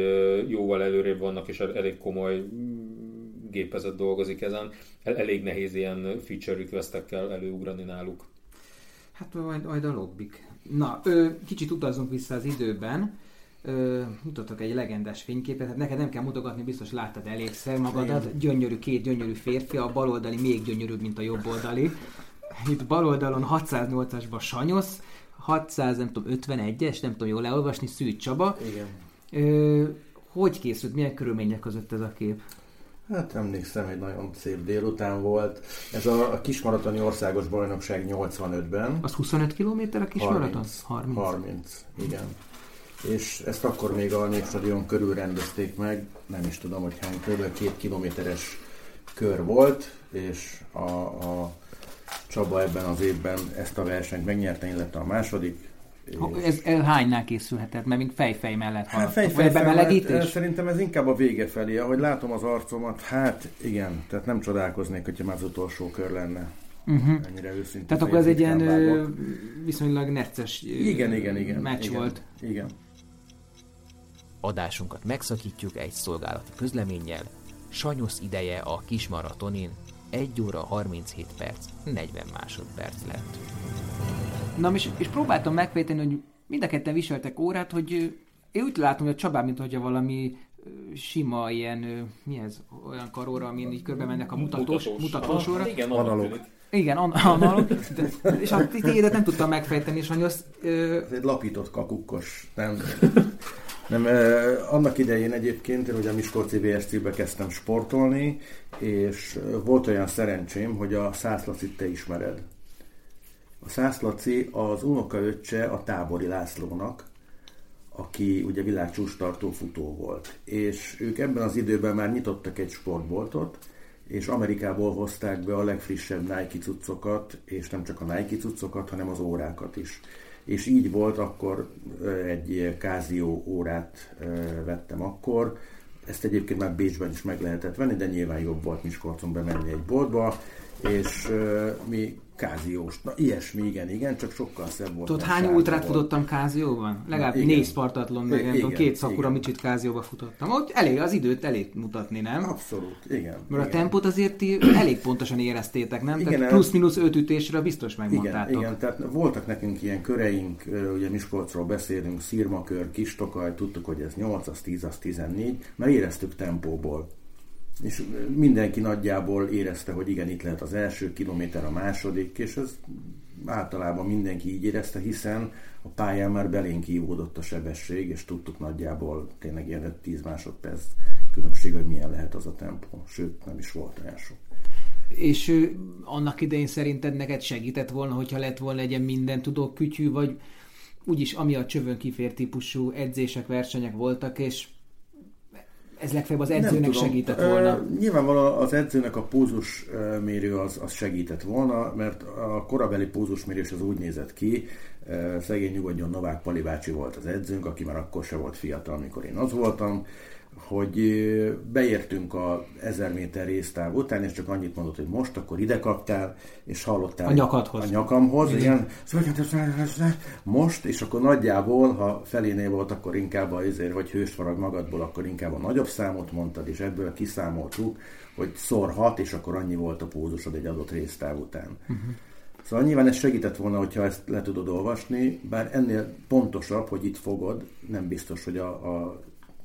jóval előrébb vannak, és elég komoly gépezet dolgozik ezen, elég nehéz ilyen feature requestekkel előugrani náluk. Hát majd, majd a lobbik. Na, ö, kicsit utazzunk vissza az időben Ö, mutatok egy legendás fényképet, hát neked nem kell mutogatni, biztos láttad elégszer magadat. Gyönyörű, két gyönyörű férfi, a baloldali még gyönyörűbb, mint a jobboldali. Itt baloldalon 608-asban Sanyosz, 600, nem tudom, 51-es, nem tudom jól leolvasni, Szűcs Csaba. Igen. Ö, hogy készült, milyen körülmények között ez a kép? Hát emlékszem, egy nagyon szép délután volt. Ez a, a kismaratoni országos bajnokság 85-ben. Az 25 km a kismaraton? 30. 30. 30, igen és ezt akkor még a Népstadion körül rendezték meg, nem is tudom, hogy hány, kb. két kilométeres kör volt, és a, a Csaba ebben az évben ezt a versenyt megnyerte, illetve a második, Ez el hánynál készülhetett? Mert mint fejfej mellett Hát haladtok. fej, Vagy fej, ebben fej, melegítés? mellett, Szerintem ez inkább a vége felé. Ahogy látom az arcomat, hát igen, tehát nem csodálkoznék, hogyha már az utolsó kör lenne. Uh-huh. Ennyire őszintén. Tehát akkor ez egy ilyen viszonylag necces Igen, igen, igen. meccs igen, volt. Igen. Adásunkat megszakítjuk egy szolgálati közleménnyel. Sanyosz ideje a kis maratonin 1 óra 37 perc 40 másodperc lett. Na és, és próbáltam megfejteni, hogy mind a ketten viseltek órát, hogy én úgy látom, hogy a Csabán, mint hogyha valami sima ilyen, mi ez, olyan karóra, amin így körbe mennek a mutatós, mutatósóra. Ah, igen, Analóg. Igen, an- analóg. De, és a tiédet nem tudtam megfejteni, és Sanyosz, ö, Ez egy lapított kakukkos, nem? Nem, eh, annak idején egyébként, én ugye a Miskolci VSC-be kezdtem sportolni, és volt olyan szerencsém, hogy a Szászlacit te ismered. A Szászlaci az unokaöccse a Tábori Lászlónak, aki ugye világcsústartó futó volt. És ők ebben az időben már nyitottak egy sportboltot, és Amerikából hozták be a legfrissebb Nike cuccokat, és nem csak a Nike cuccokat, hanem az órákat is. És így volt, akkor egy Casio órát vettem akkor, ezt egyébként már Bécsben is meg lehetett venni, de nyilván jobb volt Miskolcon bemenni egy boltba, és ö, mi Káziós, na ilyesmi, igen, igen, csak sokkal szebb volt. tudod, hány ultrát futottam Kázióban? Legalább igen. négy Spartatlon, meg Igen, tudom, két Sakura igen. Micsit Kázióba futottam. Ott elég, az időt elég mutatni, nem? Abszolút, igen. Mert a igen. tempót azért ti elég pontosan éreztétek, nem? Igen, Tehát plusz-minusz öt ütésre biztos Igen, megmondtátok. igen, tehát voltak nekünk ilyen köreink, ugye Miskolcról beszélünk, Szirmakör, Kistokaj, tudtuk, hogy ez 8, az 10, az 14, mert éreztük tempóból. És mindenki nagyjából érezte, hogy igen, itt lehet az első kilométer, a második, és ez általában mindenki így érezte, hiszen a pályán már belénk ívódott a sebesség, és tudtuk nagyjából tényleg ilyen 10 másodperc különbség, hogy milyen lehet az a tempó. Sőt, nem is volt olyan sok. És ö, annak idején szerinted neked segített volna, hogyha lett volna egy ilyen minden tudó kütyű, vagy úgyis ami a csövön kifér típusú edzések, versenyek voltak, és ez legfeljebb az edzőnek segített volna. Nyilvánvalóan az edzőnek a pózus ö, mérő az, az segített volna, mert a korabeli pózusmérés az úgy nézett ki, szegény nyugodjon Novák Pali bácsi volt az edzőnk, aki már akkor se volt fiatal, amikor én az voltam, hogy beértünk a 1000 méter résztáv után, és csak annyit mondott, hogy most, akkor ide kaptál, és hallottál A nyakadhoz. a nyakamhoz, igen, most, és akkor nagyjából, ha felénél volt, akkor inkább azért, vagy hőst farag magadból, akkor inkább a nagyobb számot mondtad, és ebből kiszámoltuk, hogy szor hat, és akkor annyi volt a pózusod egy adott résztáv után. Uh-huh. Szóval nyilván ez segített volna, hogyha ezt le tudod olvasni, bár ennél pontosabb, hogy itt fogod, nem biztos, hogy a, a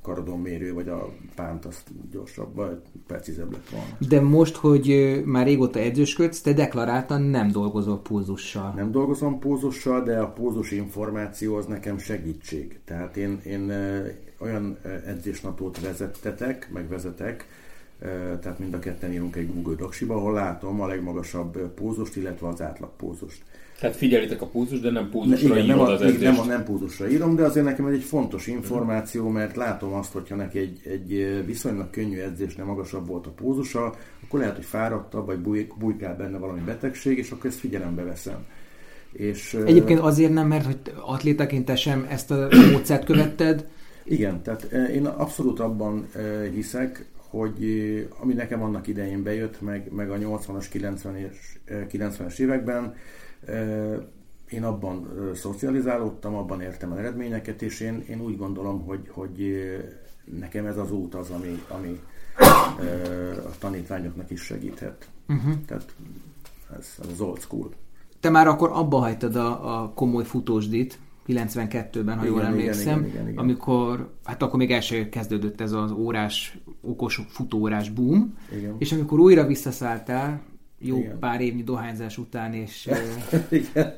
karodon mérő vagy a pánt azt gyorsabb, vagy precízebb lett volna. De most, hogy már régóta edzősködsz, te deklaráltan nem dolgozol pulzussal. Nem dolgozom pózussal, de a pózus információ az nekem segítség. Tehát én, én olyan edzésnapot vezettetek, meg vezetek, tehát mind a ketten írunk egy Google Docsiba, ahol látom a legmagasabb pózust, illetve az átlag pózust. Tehát figyelitek a pulzus, de nem Ne, pulzusra igen, nem, a, az edzést. nem, a, nem pózusra írom, de azért nekem ez egy fontos információ, mert látom azt, hogyha neki egy, egy viszonylag könnyű edzésnél magasabb volt a pózusa, akkor lehet, hogy fáradtabb, vagy búj, bujkál benne valami betegség, és akkor ezt figyelembe veszem. És, Egyébként azért nem, mert hogy atlétaként te sem ezt a módszert követted, Igen, tehát eh, én abszolút abban hiszek, hogy ami nekem annak idején bejött, meg, meg a 80-as, 90-es, eh, 90-es években, én abban szocializálódtam, abban értem el eredményeket, és én, én úgy gondolom, hogy, hogy nekem ez az út az, ami, ami a tanítványoknak is segíthet. Uh-huh. Tehát ez, ez az old school. te már akkor abba hagytad a, a komoly futósdit, 92-ben, ha Igen, jól igen, emlékszem, igen, igen, igen. amikor, hát akkor még első kezdődött ez az órás, okos futóórás boom, Igen. és amikor újra visszaszálltál, jó Igen. pár évnyi dohányzás után, és Igen,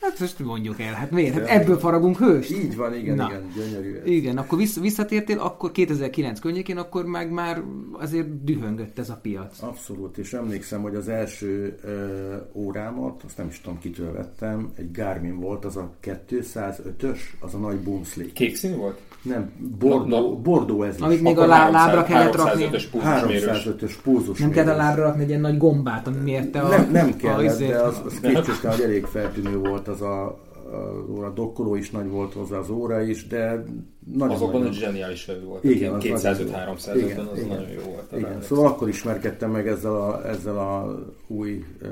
hát most mondjuk el, hát miért? Hát ebből faragunk hőst? így van, igen, Na. igen, gyönyörű. ez. Igen, akkor vissza, visszatértél, akkor 2009 környékén, akkor meg már azért dühöngött ez a piac. Abszolút, és emlékszem, hogy az első ö, órámat, azt nem is tudom kitől vettem, egy Garmin volt, az a 205-ös, az a nagy boomslick. Kék színű volt? Nem, Bordeaux, Na, na. Bordeaux ez Amit is. még Akkor a lá- lábra kellett rakni. 305-ös pulzusmérős. 305-ös pózus. Nem kell a lábra rakni egy ilyen nagy gombát, ami mérte a... Nem, nem a, kellett, izét. de az, az kétségtelen, hogy elég feltűnő volt az a, az óra dokkoló is nagy volt hozzá, az óra is, de nagyon Azokban nagyon... egy zseniális vevő volt. Igen, az 205-300 Igen, az igen. nagyon jó volt. Igen, szóval akkor ismerkedtem meg ezzel a, ezzel a új uh,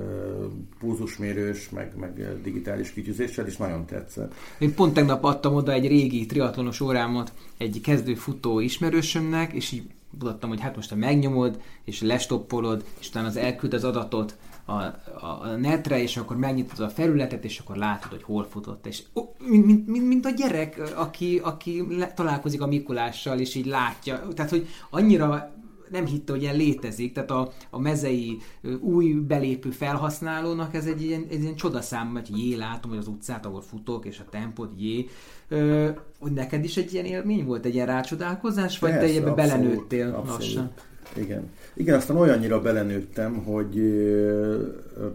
púzusmérős, meg, meg digitális kitűzéssel, és nagyon tetszett. Én pont tegnap adtam oda egy régi triatlonos órámat egy kezdő futó ismerősömnek, és így mutattam, hogy hát most te megnyomod, és lestoppolod, és utána az elküld az adatot a, a, netre, és akkor megnyitod a felületet, és akkor látod, hogy hol futott. És ó, mint, mint, mint, mint a gyerek, aki, aki le, találkozik a Mikulással, és így látja. Tehát, hogy annyira nem hitte, hogy ilyen létezik, tehát a, a mezei új belépő felhasználónak ez egy ilyen, egy ilyen csodaszám, hogy jé, látom, hogy az utcát, ahol futok, és a tempót, jé. Ö, hogy neked is egy ilyen élmény volt, egy ilyen rácsodálkozás, vagy te Persze, ebbe abszolút, belenőttél abszolút. lassan? Igen. Igen, aztán olyannyira belenőttem, hogy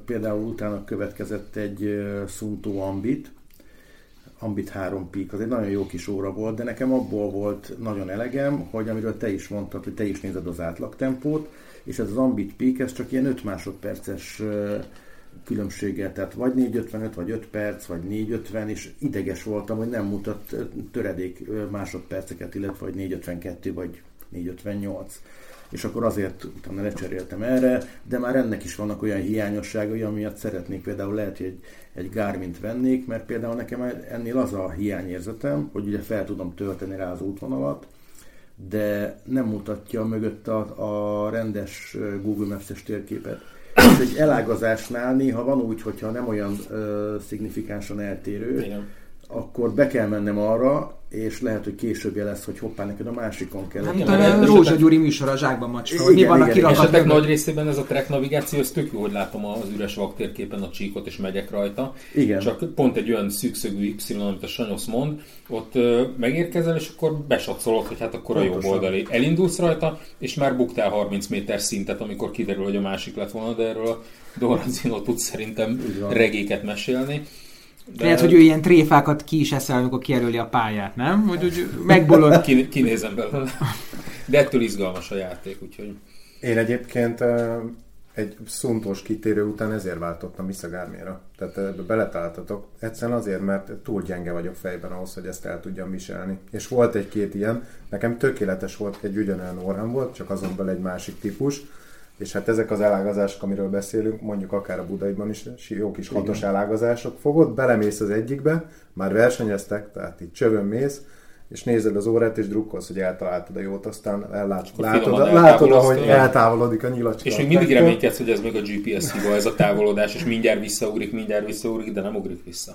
például utána következett egy Sunto Ambit, Ambit 3 Peak, az egy nagyon jó kis óra volt, de nekem abból volt nagyon elegem, hogy amiről te is mondtad, hogy te is nézed az átlagtempót, és ez az Ambit Peak, ez csak ilyen 5 másodperces ö, különbséggel, tehát vagy 4.55, vagy 5 perc, vagy 4.50, és ideges voltam, hogy nem mutat töredék másodperceket, illetve vagy 4.52, vagy 4.58 és akkor azért utána lecseréltem erre, de már ennek is vannak olyan hiányosságai, amiatt szeretnék például lehet, hogy egy, egy Garmin-t vennék, mert például nekem ennél az a hiányérzetem, hogy ugye fel tudom tölteni rá az útvonalat, de nem mutatja mögött a, a rendes Google Maps-es térképet. És egy elágazásnál néha van úgy, hogyha nem olyan ö, szignifikánsan eltérő, Igen. Akkor be kell mennem arra, és lehet, hogy később lesz, hogy hoppá, neked a másikon kell. Tudom, mert a Rózsa Gyuri műsor a zsákban macska, hogy mi Igen, van a igen, kirakat Esetek nagy részében ez a track navigáció, ez tök jó, hogy látom az üres vaktérképen a csíkot, és megyek rajta. Igen. Csak pont egy olyan szűkszögű Y, amit a Sanyosz mond, ott ö, megérkezel, és akkor besatszolod, hogy hát akkor a jobb Pontosan. oldali. Elindulsz rajta, és már buktál 30 méter szintet, amikor kiderül, hogy a másik lett volna, de erről a Doranzino tud szerintem regéket mesélni. De Lehet, hogy ő ilyen tréfákat ki is eszel, amikor kijelöli a pályát, nem? Hogy úgy megbolond. Kin- kinézem belőle. De ettől izgalmas a játék, úgyhogy Én egyébként egy szuntós kitérő után ezért váltottam vissza Garminra. Tehát ebbe beletaláltatok. Egyszerűen azért, mert túl gyenge vagyok fejben ahhoz, hogy ezt el tudjam viselni. És volt egy-két ilyen, nekem tökéletes volt, egy ugyanolyan órám volt, csak azon belül egy másik típus. És hát ezek az elágazások, amiről beszélünk, mondjuk akár a Budaiban is, jó kis hatos elágazások, fogod, belemész az egyikbe, már versenyeztek, tehát így csövön mész, és nézed az órát, és drukkolsz, hogy eltaláltad a jót, aztán ellát, látod, látod, ahogy tőle. eltávolodik a nyilacska. És még mindig reménykedsz, hogy ez még a GPS hiba, ez a távolodás, és mindjárt visszaugrik, mindjárt visszaugrik, de nem ugrik vissza.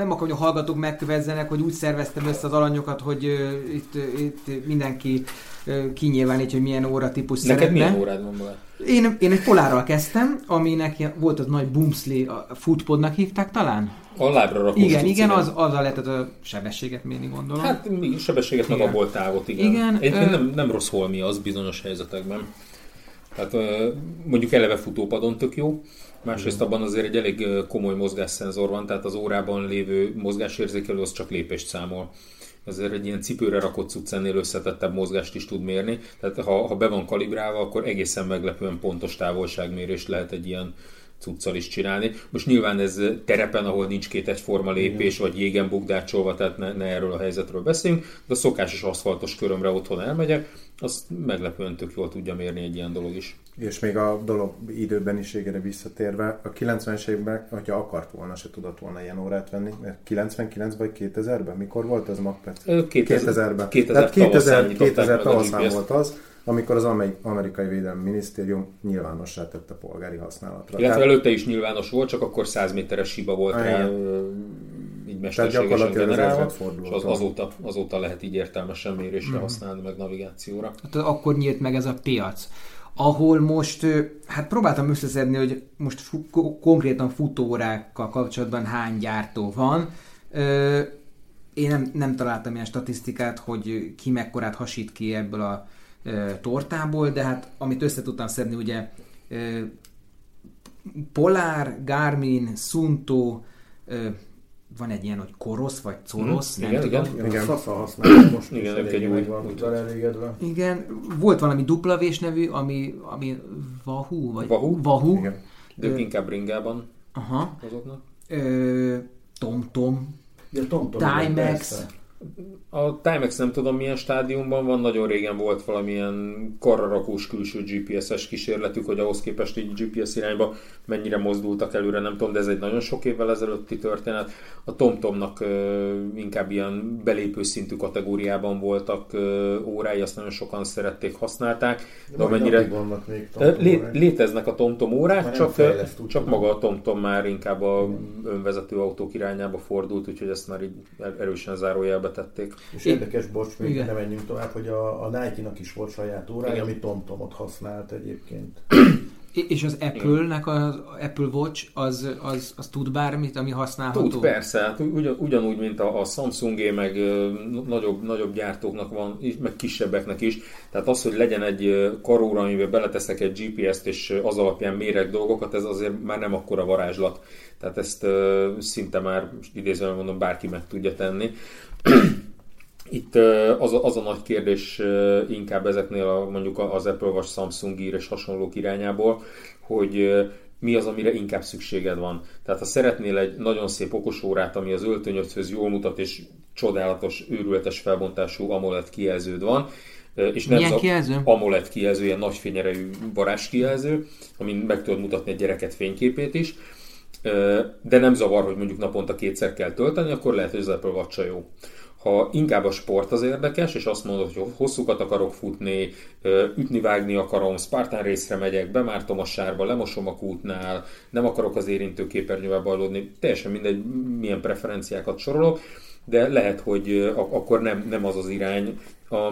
Nem akarom, hogy a hallgatók megkövezzenek, hogy úgy szerveztem össze az alanyokat, hogy uh, itt, uh, itt mindenki uh, kinyilvánítja, hogy milyen óratípus Neked szeretne. milyen órád van Balázs? Én, én egy polárral kezdtem, aminek volt az nagy Boomsley, a Footpodnak hívták talán? A lábra rakós Igen, igen, az, az a lehetett a sebességet mérni, gondolom. Hát sebességet meg Igen. abból távot, igen. Igen, Egyébként ö- nem, nem rossz holmi az bizonyos helyzetekben. Tehát mondjuk eleve futópadon tök jó, másrészt abban azért egy elég komoly mozgásszenzor van, tehát az órában lévő mozgásérzékelő az csak lépést számol. Azért egy ilyen cipőre rakott cucc ennél összetettebb mozgást is tud mérni, tehát ha, ha be van kalibrálva, akkor egészen meglepően pontos távolságmérést lehet egy ilyen cuccal is csinálni. Most nyilván ez terepen, ahol nincs két egyforma lépés, vagy jégen bugdácsolva, tehát ne, ne erről a helyzetről beszéljünk, de a szokásos aszfaltos körömre otthon elmegyek, azt meglepően tök jól tudja mérni egy ilyen dolog is. És még a dolog időbeniségére visszatérve, a 90-es években, hogyha akart volna, se tudott volna ilyen órát venni, mert 99 vagy 2000-ben, mikor volt? Ö, 2000 2000-ben. 2000 Tehát 2000, tavaszán nyitották 2000 meg a tavaszán volt az, amikor az ameri- amerikai védelmi minisztérium nyilvánossá tette polgári használatra. Illetve Tehát- előtte is nyilvános volt, csak akkor 100 méteres hiba volt rá, így mesterségesen generálva, és az, az. azóta, azóta lehet így értelmesen mérésre használni, meg navigációra. Hát akkor nyílt meg ez a piac, ahol most, hát próbáltam összeszedni, hogy most fu- ko- konkrétan futóórákkal kapcsolatban hány gyártó van. Ö, én nem, nem találtam ilyen statisztikát, hogy ki mekkorát hasít ki ebből a ö, tortából, de hát amit össze tudtam szedni, ugye ö, Polar, Garmin, Sunto, ö, van egy ilyen, hogy Korosz vagy Corosz, Mhm, nem igen, tudom. igen. Igen, Igen. a Sasa használja most Igen, is új- meg van elégedve. Igen, volt valami duplavés nevű, ami, ami Wahoo, vagy Wahoo? Wahoo. Igen. De ők inkább ringában Aha. mozognak. Ö, TomTom. Ja, Tom, Tom, Timex. A Timex nem tudom milyen stádiumban van, nagyon régen volt valamilyen karrarakós külső GPS-es kísérletük, hogy ahhoz képest így GPS irányba mennyire mozdultak előre, nem tudom, de ez egy nagyon sok évvel ezelőtti történet. A TomTomnak ö, inkább ilyen belépő szintű kategóriában voltak ö, órái, azt nagyon sokan szerették, használták, de Mai amennyire vannak még Lé, léteznek a TomTom órák, Már csak, csak maga a TomTom már inkább a önvezető autók irányába fordult, úgyhogy ezt már így erősen zárójelbe tették. És Én- érdekes, bocs, még Igen. nem menjünk tovább, hogy a, a Nike-nak is volt saját órája, Igen. ami TomTomot használt egyébként. És az Apple-nek az Apple Watch az, az, az tud bármit, ami használható? Tud, persze, hát ugyan, ugyanúgy, mint a, a Samsungé, meg ö, nagyobb, nagyobb gyártóknak van, meg kisebbeknek is. Tehát az, hogy legyen egy karóra, amiben beleteszek egy GPS-t, és az alapján mérek dolgokat, ez azért már nem akkora varázslat. Tehát ezt ö, szinte már, idézően mondom, bárki meg tudja tenni. Itt az a, az a nagy kérdés inkább ezeknél a, mondjuk az Apple vagy Samsung Gear és hasonlók irányából, hogy mi az, amire inkább szükséged van. Tehát ha szeretnél egy nagyon szép okos órát, ami az öltönyödhöz jól mutat, és csodálatos, őrületes felbontású AMOLED kijelződ van, és nem Milyen kijelző? AMOLED kijelző, ilyen nagy fényerejű varázskijelző, amin meg tudod mutatni egy gyereket fényképét is, de nem zavar, hogy mondjuk naponta kétszer kell tölteni, akkor lehet, hogy az Apple watch jó. Ha inkább a sport az érdekes, és azt mondod, hogy hosszúkat akarok futni, ütni-vágni akarom, Spartan részre megyek, bemártom a sárba, lemosom a kútnál, nem akarok az érintőképernyővel bajlódni, teljesen mindegy, milyen preferenciákat sorolok, de lehet, hogy akkor nem, nem az az irány. A,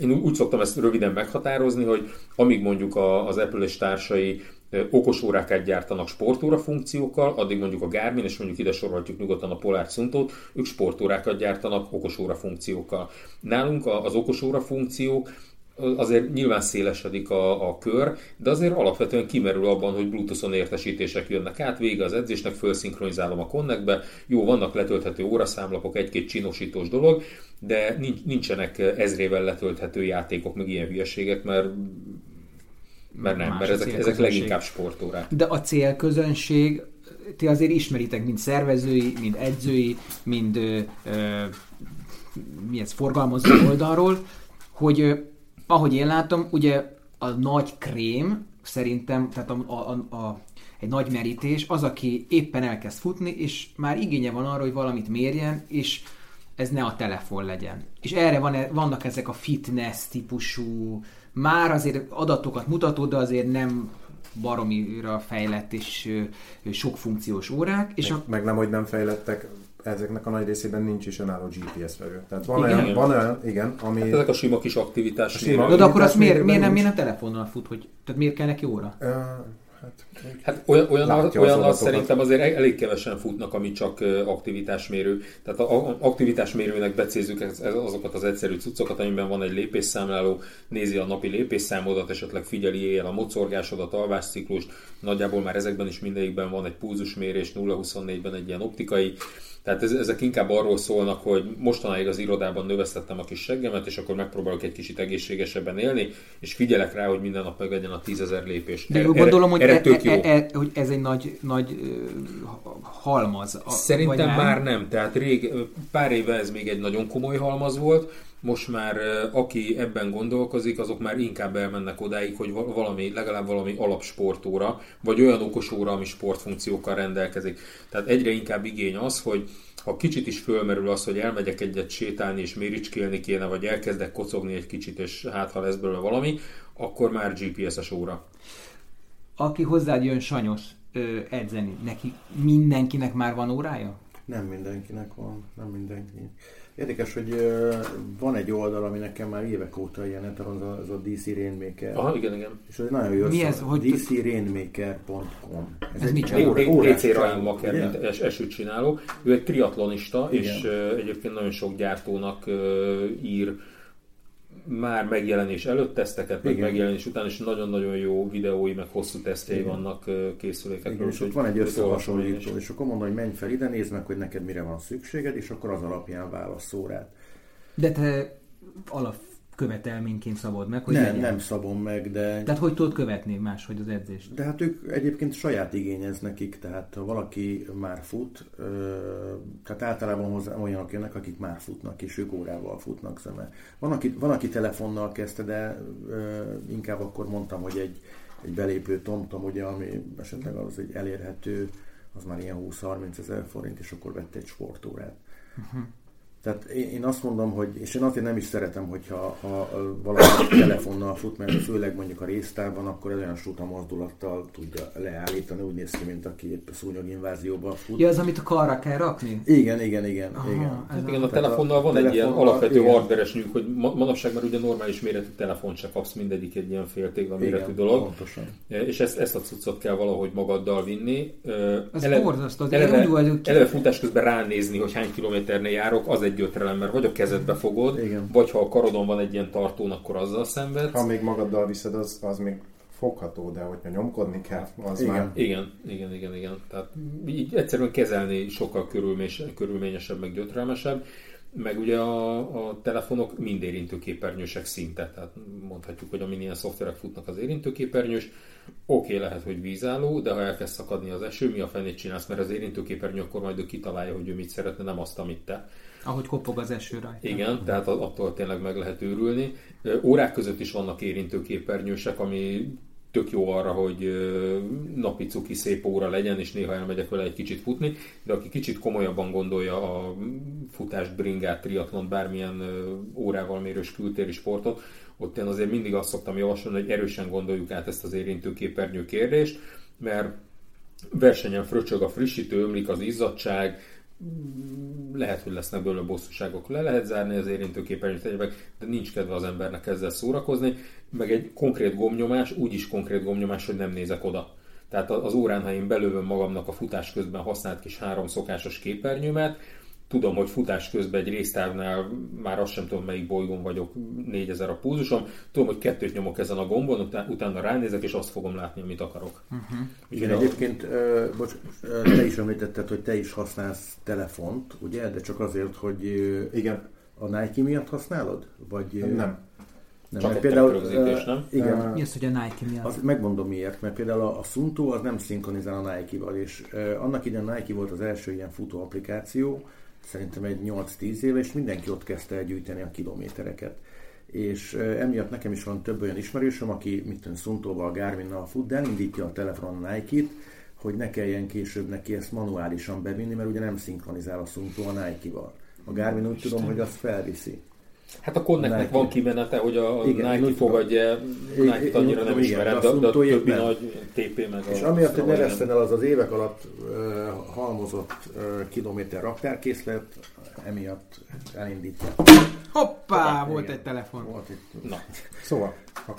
én úgy, szoktam ezt röviden meghatározni, hogy amíg mondjuk az Apple és társai okos órákat gyártanak sportóra funkciókkal, addig mondjuk a Garmin, és mondjuk ide sorolhatjuk nyugodtan a Polar Suntot, ők sportórákat gyártanak okos óra funkciókkal. Nálunk az okos óra funkciók azért nyilván szélesedik a, a kör, de azért alapvetően kimerül abban, hogy Bluetooth-on értesítések jönnek át, vége az edzésnek, felszinkronizálom a Connectbe, jó, vannak letölthető óraszámlapok, egy-két csinosítós dolog, de nincs- nincsenek ezrével letölthető játékok, meg ilyen hülyeségek, mert mert nem, mert ezek, ezek leginkább sportórák. De a célközönség, ti azért ismeritek, mind szervezői, mind edzői, mind ö, ö, mi ez, forgalmazó oldalról, hogy ö, ahogy én látom, ugye a nagy krém szerintem, tehát a, a, a, a, egy nagy merítés az, aki éppen elkezd futni, és már igénye van arra, hogy valamit mérjen, és ez ne a telefon legyen. És erre van, vannak ezek a fitness típusú, már azért adatokat mutató, de azért nem baromira fejlett és sok funkciós órák, és a, Meg nem, hogy nem fejlettek, ezeknek a nagy részében nincs is önálló GPS vevő. Tehát van, Igen. olyan, van olyan, igen, ami... Hát ezek a sima kis aktivitás. A sima- de, de akkor azt miért, miért, nem, miért nem telefonnal fut, hogy, tehát miért kell neki óra? Ö, hát, Hát olyan, olyan, az olyan adatokat. szerintem azért elég kevesen futnak, ami csak aktivitásmérő. Tehát a, aktivitásmérőnek becézzük ez, ez, azokat az egyszerű cuccokat, amiben van egy lépésszámláló, nézi a napi lépésszámodat, esetleg figyeli éjjel a mozorgásodat, alvásciklust, nagyjából már ezekben is mindegyikben van egy pulzusmérés, 0-24-ben egy ilyen optikai, tehát ez, ezek inkább arról szólnak, hogy mostanáig az irodában növesztettem a kis seggemet, és akkor megpróbálok egy kicsit egészségesebben élni, és figyelek rá, hogy minden nap meglegyen a tízezer lépés. De Erre- gondolom, hogy, erre e, jó. e, e, hogy ez egy nagy, nagy halmaz. Szerintem már nem. Tehát rég, pár éve ez még egy nagyon komoly halmaz volt, most már aki ebben gondolkozik, azok már inkább elmennek odáig, hogy val- valami, legalább valami alapsportóra, vagy olyan okos óra, ami sportfunkciókkal rendelkezik. Tehát egyre inkább igény az, hogy ha kicsit is fölmerül az, hogy elmegyek egyet sétálni és méricskélni kéne, vagy elkezdek kocogni egy kicsit, és hát ha lesz belőle valami, akkor már GPS-es óra. Aki hozzád jön sanyos ö, edzeni, neki mindenkinek már van órája? Nem mindenkinek van, nem mindenki. Érdekes, hogy van egy oldal, ami nekem már évek óta ilyen, az a, az a DC Rainmaker. Aha, igen, igen. És ez nagyon jó. Mi ez? Hogy DCRainmaker.com. Ez, ez micsoda? DC Ryan Maker, mint es, esőt csináló. Ő egy triatlonista, igen. és egyébként nagyon sok gyártónak ír már megjelenés előtt teszteket, meg Igen. megjelenés után, és nagyon-nagyon jó videói, meg hosszú tesztjei Igen. vannak készülékekről. Igen, és ott van egy összehasonlító, és akkor mondom, hogy menj fel ide, nézd meg, hogy neked mire van szükséged, és akkor az alapján válaszol rád. De te alap követelményként szabod meg, hogy nem, legyen. nem szabom meg, de... Tehát hogy tudod követni máshogy az edzést? De hát ők egyébként saját igényez nekik, tehát ha valaki már fut, tehát általában hozzá olyanok jönnek, akik már futnak, és ők órával futnak szeme. Van, aki, van, aki telefonnal kezdte, de inkább akkor mondtam, hogy egy, egy belépő tomtom, ugye, ami esetleg az egy elérhető, az már ilyen 20-30 ezer forint, és akkor vette egy sportórát. Uh-huh. Tehát én azt mondom, hogy, és én azért nem is szeretem, hogyha ha valaki telefonnal fut, mert főleg mondjuk a résztárban, akkor olyan suta mozdulattal tudja leállítani, úgy néz ki, mint aki épp szúnyoginvázióban fut. Ja, az, amit a karra kell rakni? Igen, igen, igen. Aha, igen. Hát igen, a telefonnal van egy ilyen alapvető hardveres nyug, hogy manapság már ugye normális méretű telefon se kapsz, mindegyik egy ilyen féltégla méretű igen, dolog. Pontosan. És ezt, ezt a cuccot kell valahogy magaddal vinni. Ez ele, borzasztó. Eleve, eleve futás közben ránézni, hogy hány kilométernél járok, az egy egy gyötrelem, mert vagy a kezedbe fogod, Igen. vagy ha a karodon van egy ilyen tartón, akkor azzal szenvedsz. Ha még magaddal viszed, az, az még fogható, de hogyha nyomkodni kell, az igen. már... Igen, igen, igen, igen. Tehát így egyszerűen kezelni sokkal körülményesebb, meg gyötrelmesebb. Meg ugye a, a telefonok mind érintőképernyősek szinte, tehát mondhatjuk, hogy amin ilyen szoftverek futnak az érintőképernyős, oké, okay, lehet, hogy vízálló, de ha elkezd szakadni az eső, mi a fenét csinálsz, mert az érintőképernyő akkor majd ő kitalálja, hogy ő mit szeretne, nem azt, amit te. Ahogy kopog az eső rajta. Igen, tehát attól tényleg meg lehet őrülni. Órák között is vannak érintőképernyősek, ami tök jó arra, hogy napi cuki szép óra legyen, és néha elmegyek vele egy kicsit futni, de aki kicsit komolyabban gondolja a futást, bringát, triatlont, bármilyen órával mérős kültéri sportot, ott én azért mindig azt szoktam javasolni, hogy erősen gondoljuk át ezt az érintőképernyő kérdést, mert versenyen fröcsög a frissítő, ömlik az izzadság, lehet, hogy lesznek belőle bosszúságok, le lehet zárni az érintőképernyőt egyébek, de nincs kedve az embernek ezzel szórakozni, meg egy konkrét gomnyomás, úgyis konkrét gomnyomás, hogy nem nézek oda. Tehát az órán, ha én belőlöm magamnak a futás közben használt kis három szokásos képernyőmet, tudom, hogy futás közben egy résztávnál már azt sem tudom, melyik bolygón vagyok, 4000 a púzusom, tudom, hogy kettőt nyomok ezen a gombon, után, utána ránézek, és azt fogom látni, amit akarok. Uh-huh. Igen, a... egyébként, uh, bocs, te is említetted, hogy te is használsz telefont, ugye, de csak azért, hogy uh, igen, a Nike miatt használod? Vagy, uh, nem. Nem, Csak mert például, uh, nem? Igen. Mi az, hogy a Nike miatt? Az, megmondom miért, mert például a, a Sunto az nem szinkronizál a Nike-val, és uh, annak idején Nike volt az első ilyen futó applikáció, szerintem egy 8-10 éve, és mindenki ott kezdte el gyűjteni a kilométereket. És emiatt nekem is van több olyan ismerősöm, aki mit tudom, Szuntóval, Garminnal fut, de elindítja a telefonon Nike-t, hogy ne kelljen később neki ezt manuálisan bevinni, mert ugye nem szinkronizál a Suntó a Nike-val. A Garmin úgy tudom, hogy azt felviszi. Hát a Connectnek van kimenete, hogy a igen, Nike fogadja, Nike-t annyira nem ismerem, de, de a többi nagy TP meg És amiatt, hogy ne veszten el az az évek alatt uh, halmozott uh, kilométer raktárkészlet, emiatt elindítja. Hoppá, volt igen. egy telefon. Volt itt. Na. Szóval,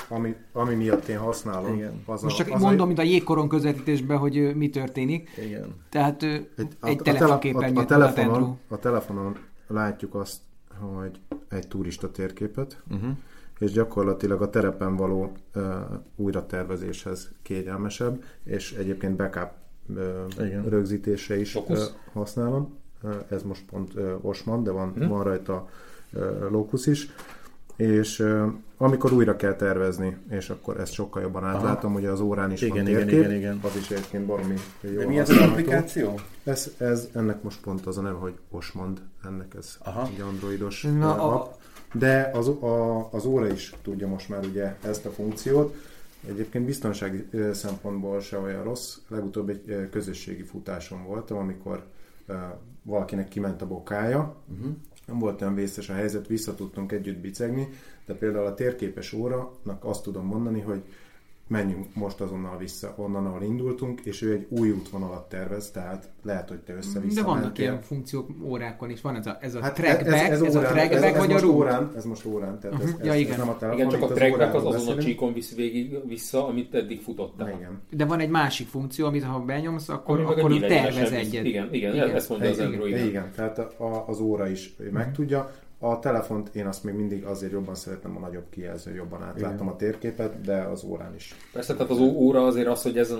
ami, ami miatt én használom. Igen. Az Most csak a, az mondom, a... mint a jégkoron közvetítésben, hogy mi történik. Igen. Tehát egy, egy a, telefonképernyőt a, a, a, telefonon, a telefonon látjuk azt, hogy egy turista térképet, uh-huh. és gyakorlatilag a terepen való uh, újratervezéshez kényelmesebb, és egyébként backup uh, rögzítése is uh, használom. Uh, ez most pont uh, Osman, de van, uh-huh. van rajta uh, Locus is. És uh, amikor újra kell tervezni, és akkor ezt sokkal jobban átlátom, Aha. ugye az órán is igen, van térkép, igen, igen, igen. az is egyébként baromi jó. De mi ez az applikáció? Ez, ez, ennek most pont az a neve, hogy Osmond, ennek ez Aha. egy androidos Na, a... De az, a, az óra is tudja most már ugye ezt a funkciót. Egyébként biztonsági szempontból se olyan rossz. Legutóbb egy közösségi futásom voltam, amikor valakinek kiment a bokája, uh-huh nem volt olyan vészes a helyzet, vissza tudtunk együtt bicegni, de például a térképes óranak azt tudom mondani, hogy menjünk most azonnal vissza onnan, ahol indultunk, és ő egy új útvonalat tervez, tehát lehet, hogy te össze-vissza De vannak mentél. ilyen funkciók órákon is. Van ez a, ez a Hát trackback, ez, ez, órán- a trackback, ez, ez vagy a route? órán, ez most órán, tehát ez, Uh-huh. ez, Ja, ez igen. nem a telefon, Igen, csak a az trackback óráról az azon a csíkon visz végig vissza, amit eddig futottál. Igen. De van egy másik funkció, amit ha benyomsz, akkor, Ami meg akkor tervez egyet. Igen, igen, Igen. ezt mondja az Igen. Android. Igen, tehát a, az óra is Mhm. megtudja. A telefont én azt még mindig azért jobban szeretem, a nagyobb kijelző, jobban átlátom a térképet, de az órán is. Persze, tehát az óra azért az, hogy ezen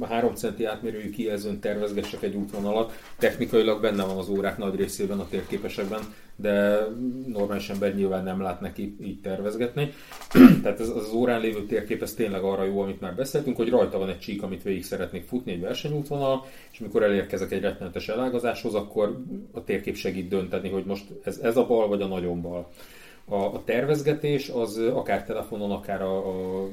a 3 centi átmérőjű kijelzőn tervezgessek egy útvonalat, technikailag benne van az órák nagy részében a térképesekben, de normális ember nyilván nem lát neki így tervezgetni. Tehát ez, az órán lévő térkép, ez tényleg arra jó, amit már beszéltünk, hogy rajta van egy csík, amit végig szeretnék futni, egy versenyútvonal, és amikor elérkezek egy rettenetes elágazáshoz, akkor a térkép segít dönteni, hogy most ez, ez a bal vagy a nagyon bal. A, a tervezgetés az akár telefonon, akár a, a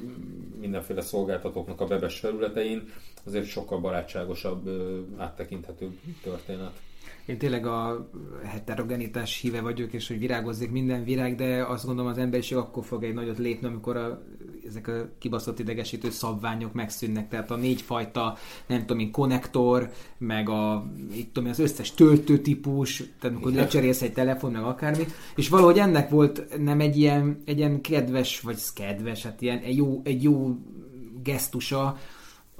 mindenféle szolgáltatóknak a webes felületein azért sokkal barátságosabb, áttekinthetőbb történet. Én tényleg a heterogenitás híve vagyok, és hogy virágozzék minden virág, de azt gondolom az emberiség akkor fog egy nagyot lépni, amikor a, ezek a kibaszott idegesítő szabványok megszűnnek. Tehát a négyfajta, nem tudom én, konnektor, meg a, itt tudom, én, az összes töltőtípus, tehát amikor lecserélsz egy telefon, meg akármi, és valahogy ennek volt nem egy ilyen, egy ilyen kedves, vagy kedves, hát ilyen egy jó, egy jó gesztusa,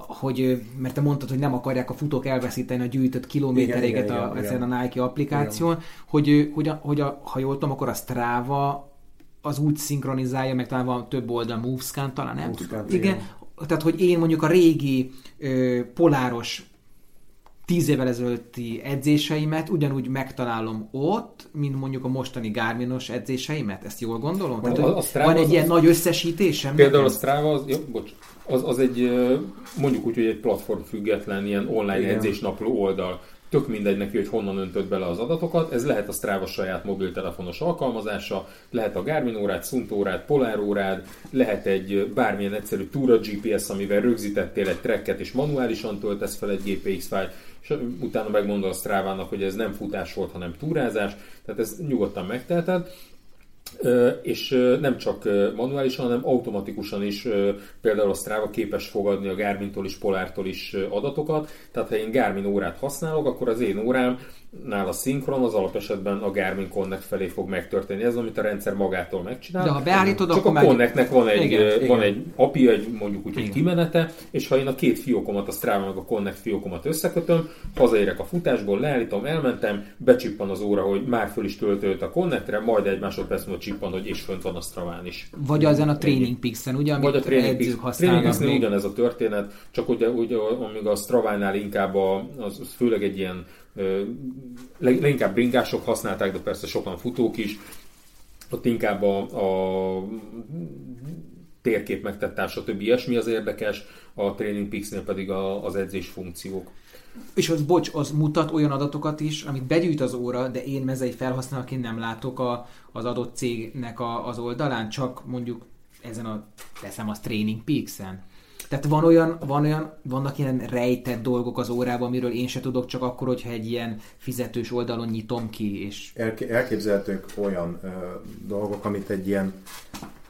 hogy, mert te mondtad, hogy nem akarják a futók elveszíteni a gyűjtött kilométeréket Igen, igen, a, igen, ezen igen. a Nike applikáción, hogy, hogy, a, hogy a, ha jól tudom, akkor a Strava az úgy szinkronizálja, meg talán van több oldal, MoveScan talán, nem MoveScan, tudom. Igen. Tehát, hogy én mondjuk a régi ö, poláros tíz évvel ezelőtti edzéseimet ugyanúgy megtalálom ott, mint mondjuk a mostani Garminos edzéseimet. Ezt jól gondolom? Tehát, A- a Strava van egy az- ilyen nagy összesítésem? Például a nekem? Strava, az, jó, bocs, az, az egy, mondjuk úgy, hogy egy platform független, ilyen online Igen. edzésnapló oldal. Tök mindegy neki, hogy honnan öntöd bele az adatokat. Ez lehet a Strava saját mobiltelefonos alkalmazása, lehet a Garmin órát, Sunt órát, Polar órád, lehet egy bármilyen egyszerű túra GPS, amivel rögzítettél egy tracket, és manuálisan töltesz fel egy GPX fájlt, és utána megmondod a Strava-nak, hogy ez nem futás volt, hanem túrázás, tehát ez nyugodtan megteheted. És nem csak manuálisan, hanem automatikusan is például a Strava képes fogadni a Garmin-tól is, Polártól is adatokat. Tehát ha én Garmin órát használok, akkor az én órám nála szinkron, az alapesetben a Garmin Connect felé fog megtörténni. Ez, amit a rendszer magától megcsinál. De ha beállítod, Csak akkor a Connectnek van egy, Igen, ö, igen. van egy API, egy mondjuk úgy, egy kimenete, és ha én a két fiókomat, a Strava meg a Connect fiókomat összekötöm, hazaérek a futásból, leállítom, elmentem, becsippan az óra, hogy már föl is töltött a Connectre, majd egy másodperc múlva csippan, hogy és fönt van a Straván is. Vagy ezen a Training Pix-en, ugye, amit Vagy a Training használnak Training ugyanez a történet, csak ugye, ugye amíg a Stravánál inkább a, az, az főleg egy ilyen leginkább bringások használták, de persze sokan futók is. Ott inkább a, a térkép megtettás, stb. ilyesmi az érdekes, a Training Peaks-nél pedig a, az edzés funkciók. És az, bocs, az mutat olyan adatokat is, amit begyűjt az óra, de én mezei felhasználóként nem látok a, az adott cégnek a, az oldalán, csak mondjuk ezen a, teszem az Training Peaks-en. Tehát van olyan, van olyan, vannak ilyen rejtett dolgok az órában, amiről én se tudok, csak akkor, hogyha egy ilyen fizetős oldalon nyitom ki, és Elk- elképzelhetők olyan ö, dolgok, amit egy ilyen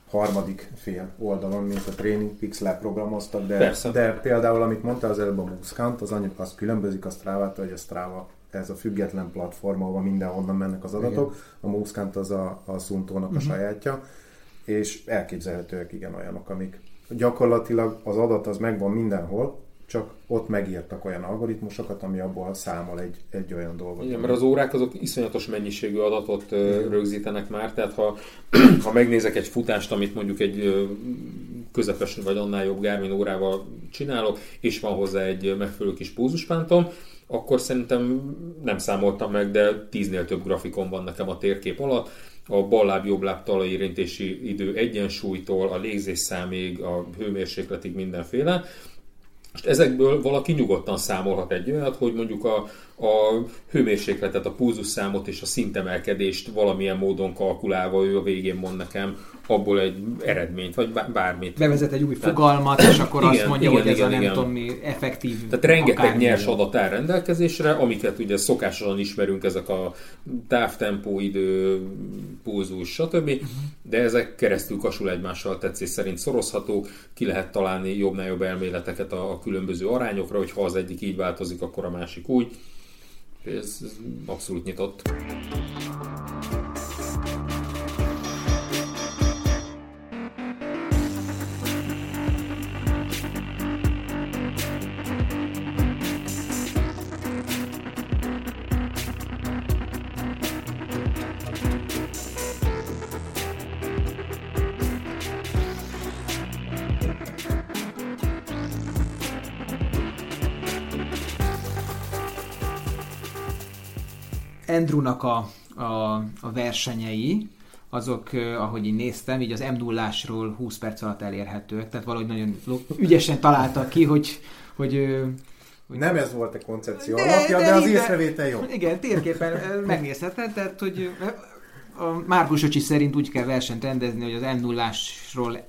harmadik fél oldalon, mint a Training Pix leprogramoztak, de, Persze. de például, amit mondtál az előbb a Muscant, az, annyi, az különbözik a Strava-tól, hogy a Strava ez a független platform, ahol mindenhonnan mennek az adatok, a Muscant az a, a Suntónak a sajátja, és elképzelhetőek igen olyanok, amik gyakorlatilag az adat az megvan mindenhol, csak ott megírtak olyan algoritmusokat, ami abból számol egy, egy olyan dolgot. Igen, mert az órák azok iszonyatos mennyiségű adatot ö, rögzítenek már, tehát ha, ha megnézek egy futást, amit mondjuk egy közepes vagy annál jobb Garmin órával csinálok, és van hozzá egy megfelelő kis pózuspántom, akkor szerintem nem számoltam meg, de tíznél több grafikon van nekem a térkép alatt. A bal láb, jobb láb talajérintési idő egyensúlytól, a légzésszámig, a hőmérsékletig mindenféle. Most ezekből valaki nyugodtan számolhat egy olyat, hogy mondjuk a, a hőmérsékletet, a pulzusszámot és a szintemelkedést valamilyen módon kalkulálva ő a végén mond nekem abból egy eredményt, vagy bármit. Bevezet egy új Tehát, fogalmat, és akkor igen, azt mondja, igen, hogy ez igen, a nem igen. tudom mi effektív. Tehát rengeteg nyers adat áll rendelkezésre, amiket ugye szokásosan ismerünk, ezek a távtempó, idő, pulzus, stb. Uh-huh. De ezek keresztül kasul egymással tetszés szerint szorozhatók, ki lehet találni jobbnál jobb elméleteket a, a különböző arányokra, hogy ha az egyik így változik, akkor a másik úgy. Ez, ez abszolút nyitott. Andrewnak a, a, a versenyei, azok, ahogy én néztem, így az m 0 ásról 20 perc alatt elérhetőek, tehát valahogy nagyon ügyesen találtak ki, hogy, hogy nem ez volt a koncepció de, alapja, de, de az észrevétel jó. Igen, térképen megnézheted, tehát hogy a Márkus Öcsi szerint úgy kell versenyt rendezni, hogy az m 0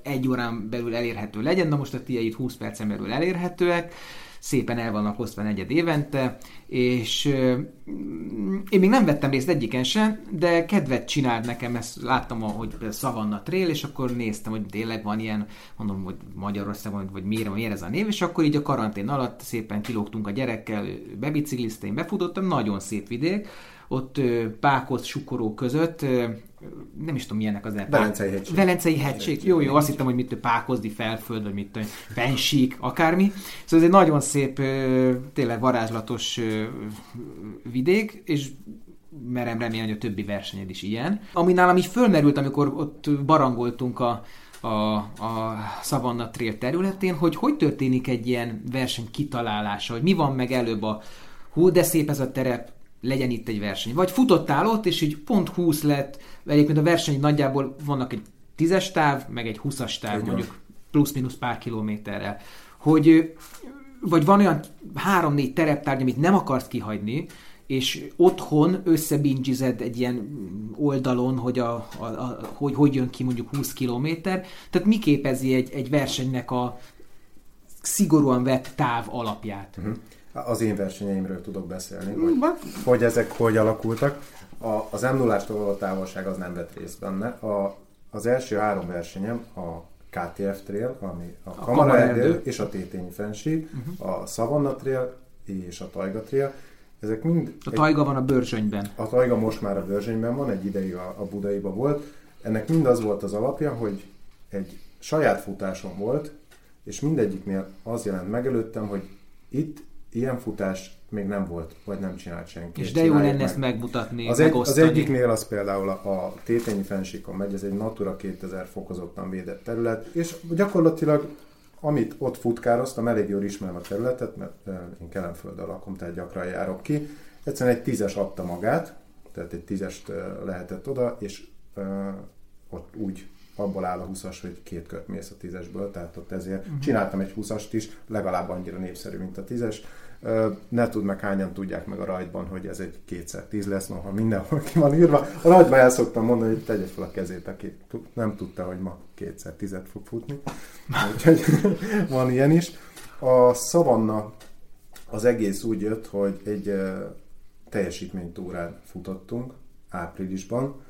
egy órán belül elérhető legyen, na most a tiéd 20 percen belül elérhetőek, szépen el vannak osztva negyed évente, és én még nem vettem részt egyiken sem, de kedvet csinált nekem, ezt láttam, hogy Savanna Trail, és akkor néztem, hogy tényleg van ilyen, mondom, hogy Magyarországon, vagy miért, miért ez a név, és akkor így a karantén alatt szépen kilógtunk a gyerekkel, bebicikliztem, befutottam, nagyon szép vidék, ott Pákoz, Sukoró között, nem is tudom milyenek az erők. Velencei hegység. Velencei hegység. Jó, jó, azt hittem, hogy mit Pákozdi felföld, vagy mit Fensík, akármi. Szóval ez egy nagyon szép, tényleg varázslatos vidék, és merem remélni, hogy a többi versenyed is ilyen. Ami nálam így fölmerült, amikor ott barangoltunk a, a, a Savannah Trail területén, hogy hogy történik egy ilyen verseny kitalálása, hogy mi van meg előbb a hú, de szép ez a terep, legyen itt egy verseny. Vagy futottál ott, és így pont 20 lett, egyébként a verseny nagyjából vannak egy 10-es táv, meg egy 20-as táv, Ugyan. mondjuk plusz-minusz pár kilométerrel. Hogy, vagy van olyan 3-4 tereptárgy, amit nem akarsz kihagyni, és otthon összebingized egy ilyen oldalon, hogy, a, a, a, hogy hogy jön ki mondjuk 20 kilométer. Tehát mi képezi egy, egy versenynek a szigorúan vett táv alapját? Uh-huh. Az én versenyeimről tudok beszélni, hogy, hogy ezek hogy alakultak. A, az m 0 való távolság az nem vett részt benne. A, az első három versenyem a KTF Trail, ami a, a Kamaraerdő és a Tétényi fenség, uh-huh. a Savanna Trail és a Taiga Trail. Ezek mind... A Taiga egy, van a Börzsönyben. A Taiga most már a Börzsönyben van, egy ideig a, a Budaiba volt. Ennek mind az volt az alapja, hogy egy saját futásom volt, és mindegyiknél az jelent meg előttem, hogy itt ilyen futás még nem volt, vagy nem csinált senki. És de jó lenne meg. ezt megmutatni, az, egy, az egyiknél az például a, a Tétényi fensíkon megy, ez egy Natura 2000 fokozottan védett terület, és gyakorlatilag amit ott futkároztam, elég jól ismerem a területet, mert én Kelemföldön lakom, tehát gyakran járok ki. Egyszerűen egy tízes adta magát, tehát egy tízest lehetett oda, és ott úgy abból áll a 20-as, hogy két kört mész a tízesből, tehát ott ezért uh-huh. csináltam egy 20-ast is, legalább annyira népszerű, mint a tízes. Ne tud meg hányan tudják meg a rajtban, hogy ez egy kétszer tíz lesz, noha mindenhol ki van írva. A rajtban el szoktam mondani, hogy tegye fel a kezét, aki nem tudta, hogy ma kétszer tizet fog futni. Úgyhogy van ilyen is. A szavanna az egész úgy jött, hogy egy teljesítménytúrán futottunk áprilisban,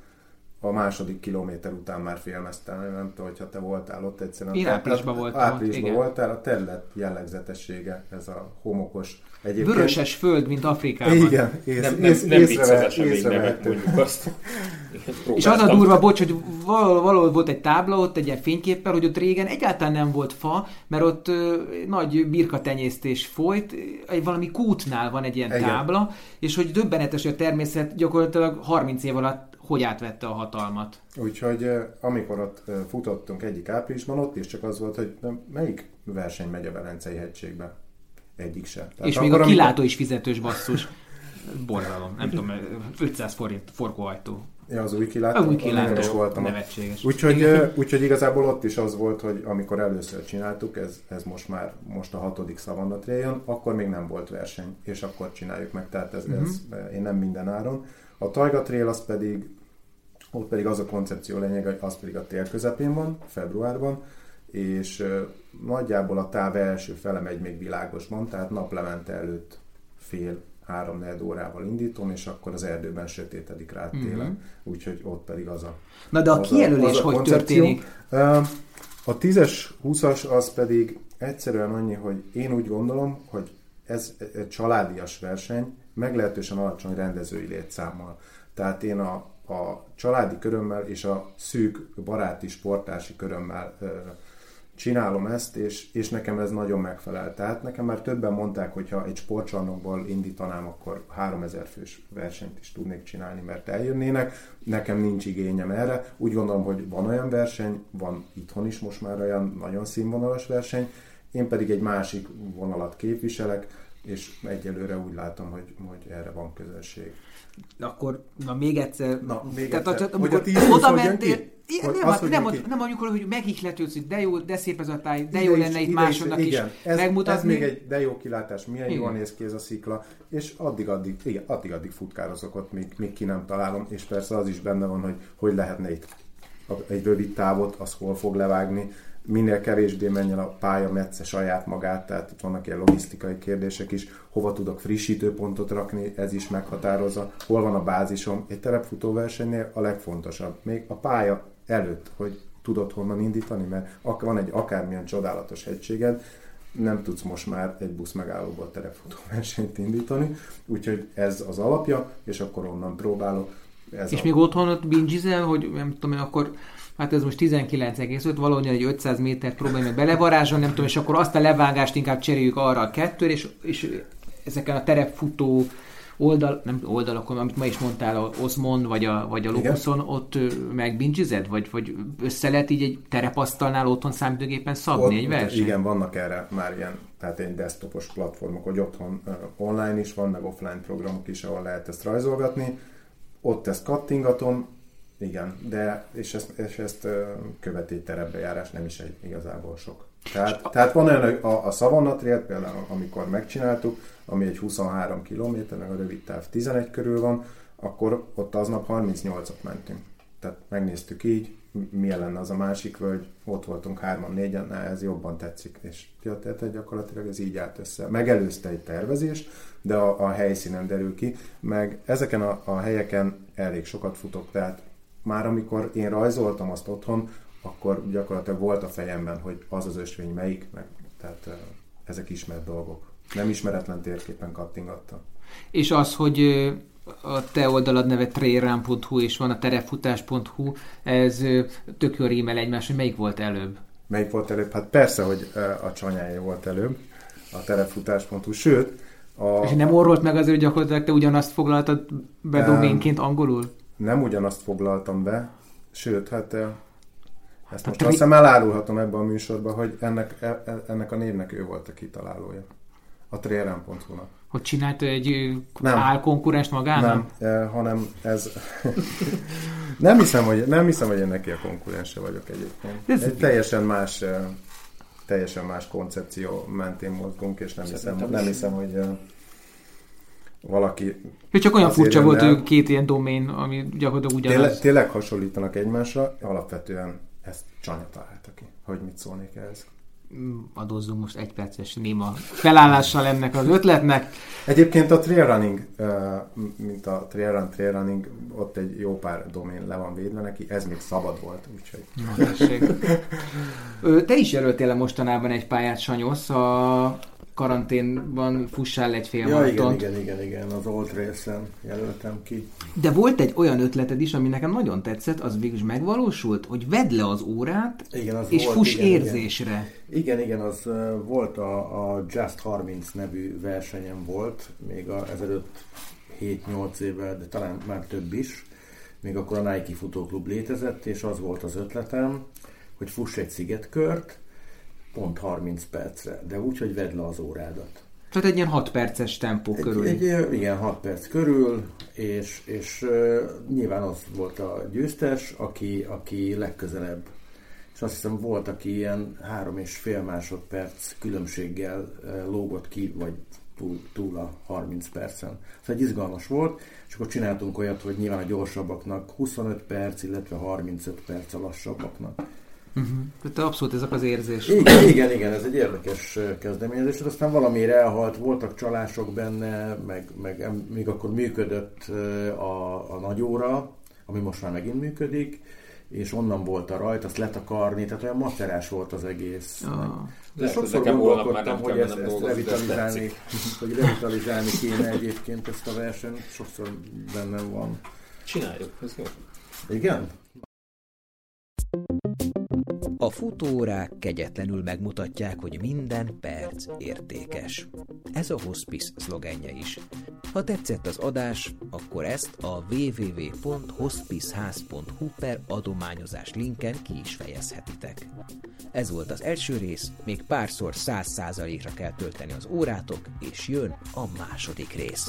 a második kilométer után már félmeztem, nem tudom, hogyha te voltál ott egyszerűen. Én áprilisban voltam Áprilisban voltál, a terület jellegzetessége, ez a homokos Egyébként... Vöröses föld, mint Afrikában. Igen, ész, nem, nem, nem észrevehető. azt. És az a durva, bocs, hogy valahol, valahol volt egy tábla ott, egy ilyen fényképpel, hogy ott régen egyáltalán nem volt fa, mert ott ö, nagy birkatenyésztés folyt, egy valami kútnál van egy ilyen Igen. tábla, és hogy döbbenetes, hogy a természet gyakorlatilag 30 év alatt hogy átvette a hatalmat. Úgyhogy amikor ott futottunk egyik áprilisban, ott is csak az volt, hogy melyik verseny megy a Velencei hegységbe? Egyik se. Tehát és még a kilátó amikor... is fizetős basszus. Borzalom, nem tudom, 500 forint forgóajtó. Ja, az új kilátó. A új kilátó is voltam. nevetséges. Úgyhogy, úgyhogy igazából ott is az volt, hogy amikor először csináltuk, ez, ez most már most a hatodik Savannah Trail akkor még nem volt verseny, és akkor csináljuk meg, tehát ez, Mhm. ez én nem minden áron. A Taiga Trail az pedig, ott pedig az a koncepció lényeg, hogy az pedig a tél közepén van, februárban, és nagyjából a táv első fele megy még világosban, tehát naplemente előtt fél három órával indítom, és akkor az erdőben sötétedik rá télen, úgyhogy ott pedig az a Na de a kijelölés a hogy koncepció. történik? A 10-es, 20-as az pedig egyszerűen annyi, hogy én úgy gondolom, hogy ez egy családias verseny, meglehetősen alacsony rendezői létszámmal. Tehát én a, a családi körömmel és a szűk baráti sportási körömmel csinálom ezt, és, és nekem ez nagyon megfelel. Tehát nekem már többen mondták, hogy ha egy sportcsarnokból indítanám, akkor 3000 fős versenyt is tudnék csinálni, mert eljönnének. Nekem nincs igényem erre. Úgy gondolom, hogy van olyan verseny, van itthon is most már olyan nagyon színvonalas verseny, én pedig egy másik vonalat képviselek, és egyelőre úgy látom, hogy, hogy erre van közönség. Akkor, na még egyszer. Na, még Tehát, egyszer. tehát, Hogy a 10-20 oda mentél, Hogy nem, az hogyan nem, ki? nem, amikor, hogy megihletődsz, hogy de jó, de szép ez a táj, de Ide jó is- lenne itt ide másoknak is, igen, ez, megmutatni. Ez még egy de jó kilátás, milyen Igen. jól néz ki ez a szikla, és addig-addig, igen, addig-addig futkározok ott, míg, míg ki nem találom, és persze az is benne van, hogy hogy lehetne itt egy rövid távot, az hol fog levágni, minél kevésbé menjen a pálya metsze saját magát, tehát itt vannak ilyen logisztikai kérdések is, hova tudok frissítőpontot rakni, ez is meghatározza, hol van a bázisom. Egy terepfutóversenynél a legfontosabb, még a pálya előtt, hogy tudod honnan indítani, mert van egy akármilyen csodálatos hegységed, nem tudsz most már egy busz megállóból terepfutóversenyt indítani, úgyhogy ez az alapja, és akkor onnan próbálok. Ez És a... még otthon ott bingizel, hogy nem tudom, én, akkor hát ez most 19,5, valahogy egy 500 métert próbálj meg belevarázsolni, nem tudom, és akkor azt a levágást inkább cseréljük arra a kettőre, és, és ezeken a terepfutó oldal, nem oldalakon, amit ma is mondtál, a Osmond vagy a, vagy a. Locuson, ott ö, megbingized? Vagy, vagy össze lehet így egy terepasztalnál otthon számítógépen szabni Ott- egy verseny? Igen, vannak erre már ilyen, tehát egy desktopos platformok, hogy otthon online is van, meg offline programok is, ahol lehet ezt rajzolgatni. Ott ezt kattingatom, igen, de és ezt, és ezt követi egy terepbejárás, nem is egy igazából sok. Tehát, tehát van olyan, a, a Savannah Trail például, amikor megcsináltuk, ami egy 23 km, meg a rövid táv 11 körül van, akkor ott aznap 38-at mentünk. Tehát megnéztük így, milyen lenne az a másik völgy, ott voltunk hárman, négyen, na, ez jobban tetszik, és ja, tehát gyakorlatilag ez így állt össze. Megelőzte egy tervezés, de a, a helyszínen derül ki, meg ezeken a, a helyeken elég sokat futok, tehát már amikor én rajzoltam azt otthon, akkor gyakorlatilag volt a fejemben, hogy az az ösvény melyik, meg, tehát ezek ismert dolgok. Nem ismeretlen térképen kattingattam. És az, hogy a te oldalad neve trailrun.hu és van a terepfutás.hu, ez tök jól rímel egymás, hogy melyik volt előbb? Melyik volt előbb? Hát persze, hogy a csanyája volt előbb, a terepfutás.hu, sőt, a, És nem orrolt meg azért, hogy gyakorlatilag te ugyanazt foglaltad be doménként angolul? Nem ugyanazt foglaltam be, sőt, hát ö, ezt most tri- azt hiszem elárulhatom ebbe a műsorba, hogy ennek, e- e- ennek a névnek ő volt a kitalálója. A trailrun.hu-nak. Hogy csinált egy Nem. álkonkurenst magának? Nem, eh, hanem ez... nem, hiszem, hogy, nem hiszem, hogy én neki a konkurense vagyok egyébként. Ez- Egy teljesen más, eh, teljesen más koncepció mentén mozgunk, és nem hiszem, nem is. hiszem, hogy eh, valaki... Ő csak olyan furcsa volt, hogy két ilyen domén, ami gyakorlatilag Tényleg, ugyanaz. tényleg hasonlítanak egymásra, alapvetően ezt Csanya találta ki. Hogy mit szólnék ehhez? Mm, Adózzunk most egy perces néma felállással ennek az ötletnek. Egyébként a trailrunning, eh, mint a trailrun, trailrunning, ott egy jó pár domén le van védve neki, ez még szabad volt, úgyhogy Na, Te is jelöltél mostanában egy pályát, Sanyosz, a karanténban fussál egy fél Ja, igen, maratont. igen, igen, igen, az Old Race-en jelöltem ki. De volt egy olyan ötleted is, ami nekem nagyon tetszett, az végül is megvalósult, hogy vedd le az órát, Igen, az és volt, fuss igen, igen. érzésre. Igen, igen, az ö, volt a, a Just 30 nevű versenyem volt, még a, ezelőtt 7-8 évvel, de talán már több is. Még akkor a Nike Futóklub létezett, és az volt az ötletem, hogy fuss egy szigetkört, pont 30 percre, de úgy, hogy vedd le az órádat. Tehát egy ilyen 6 perces tempó egy, körül. Egy, egy, igen, 6 perc körül, és, és uh, nyilván az volt a győztes, aki, aki legközelebb. És azt hiszem volt, aki ilyen három és fél másodperc különbséggel uh, lógott ki, vagy túl, túl a 30 percen. Szóval egy izgalmas volt, és akkor csináltunk olyat, hogy nyilván a gyorsabbaknak 25 perc, illetve 35 perc a lassabbaknak. Uh-huh. Tehát abszolút ezek az érzés. Igen, igen, igen, ez egy érdekes kezdeményezés, de aztán valamire elhalt, voltak csalások benne, meg, meg még akkor működött a, a nagy óra, ami most már megint működik, és onnan volt a rajt, azt letakarni, tehát olyan macerás volt az egész. Ah. De Lehet, sokszor gondolkodtam, hogy ezt, ezt revitalizálni, hogy revitalizálni kéne egyébként ezt a versenyt, sokszor bennem van. Csináljuk, ez jó. Igen? A futóórák kegyetlenül megmutatják, hogy minden perc értékes. Ez a Hospice szlogenje is. Ha tetszett az adás, akkor ezt a www.hospiceház.hu per adományozás linken ki is fejezhetitek. Ez volt az első rész, még párszor 100%-ra kell tölteni az órátok, és jön a második rész.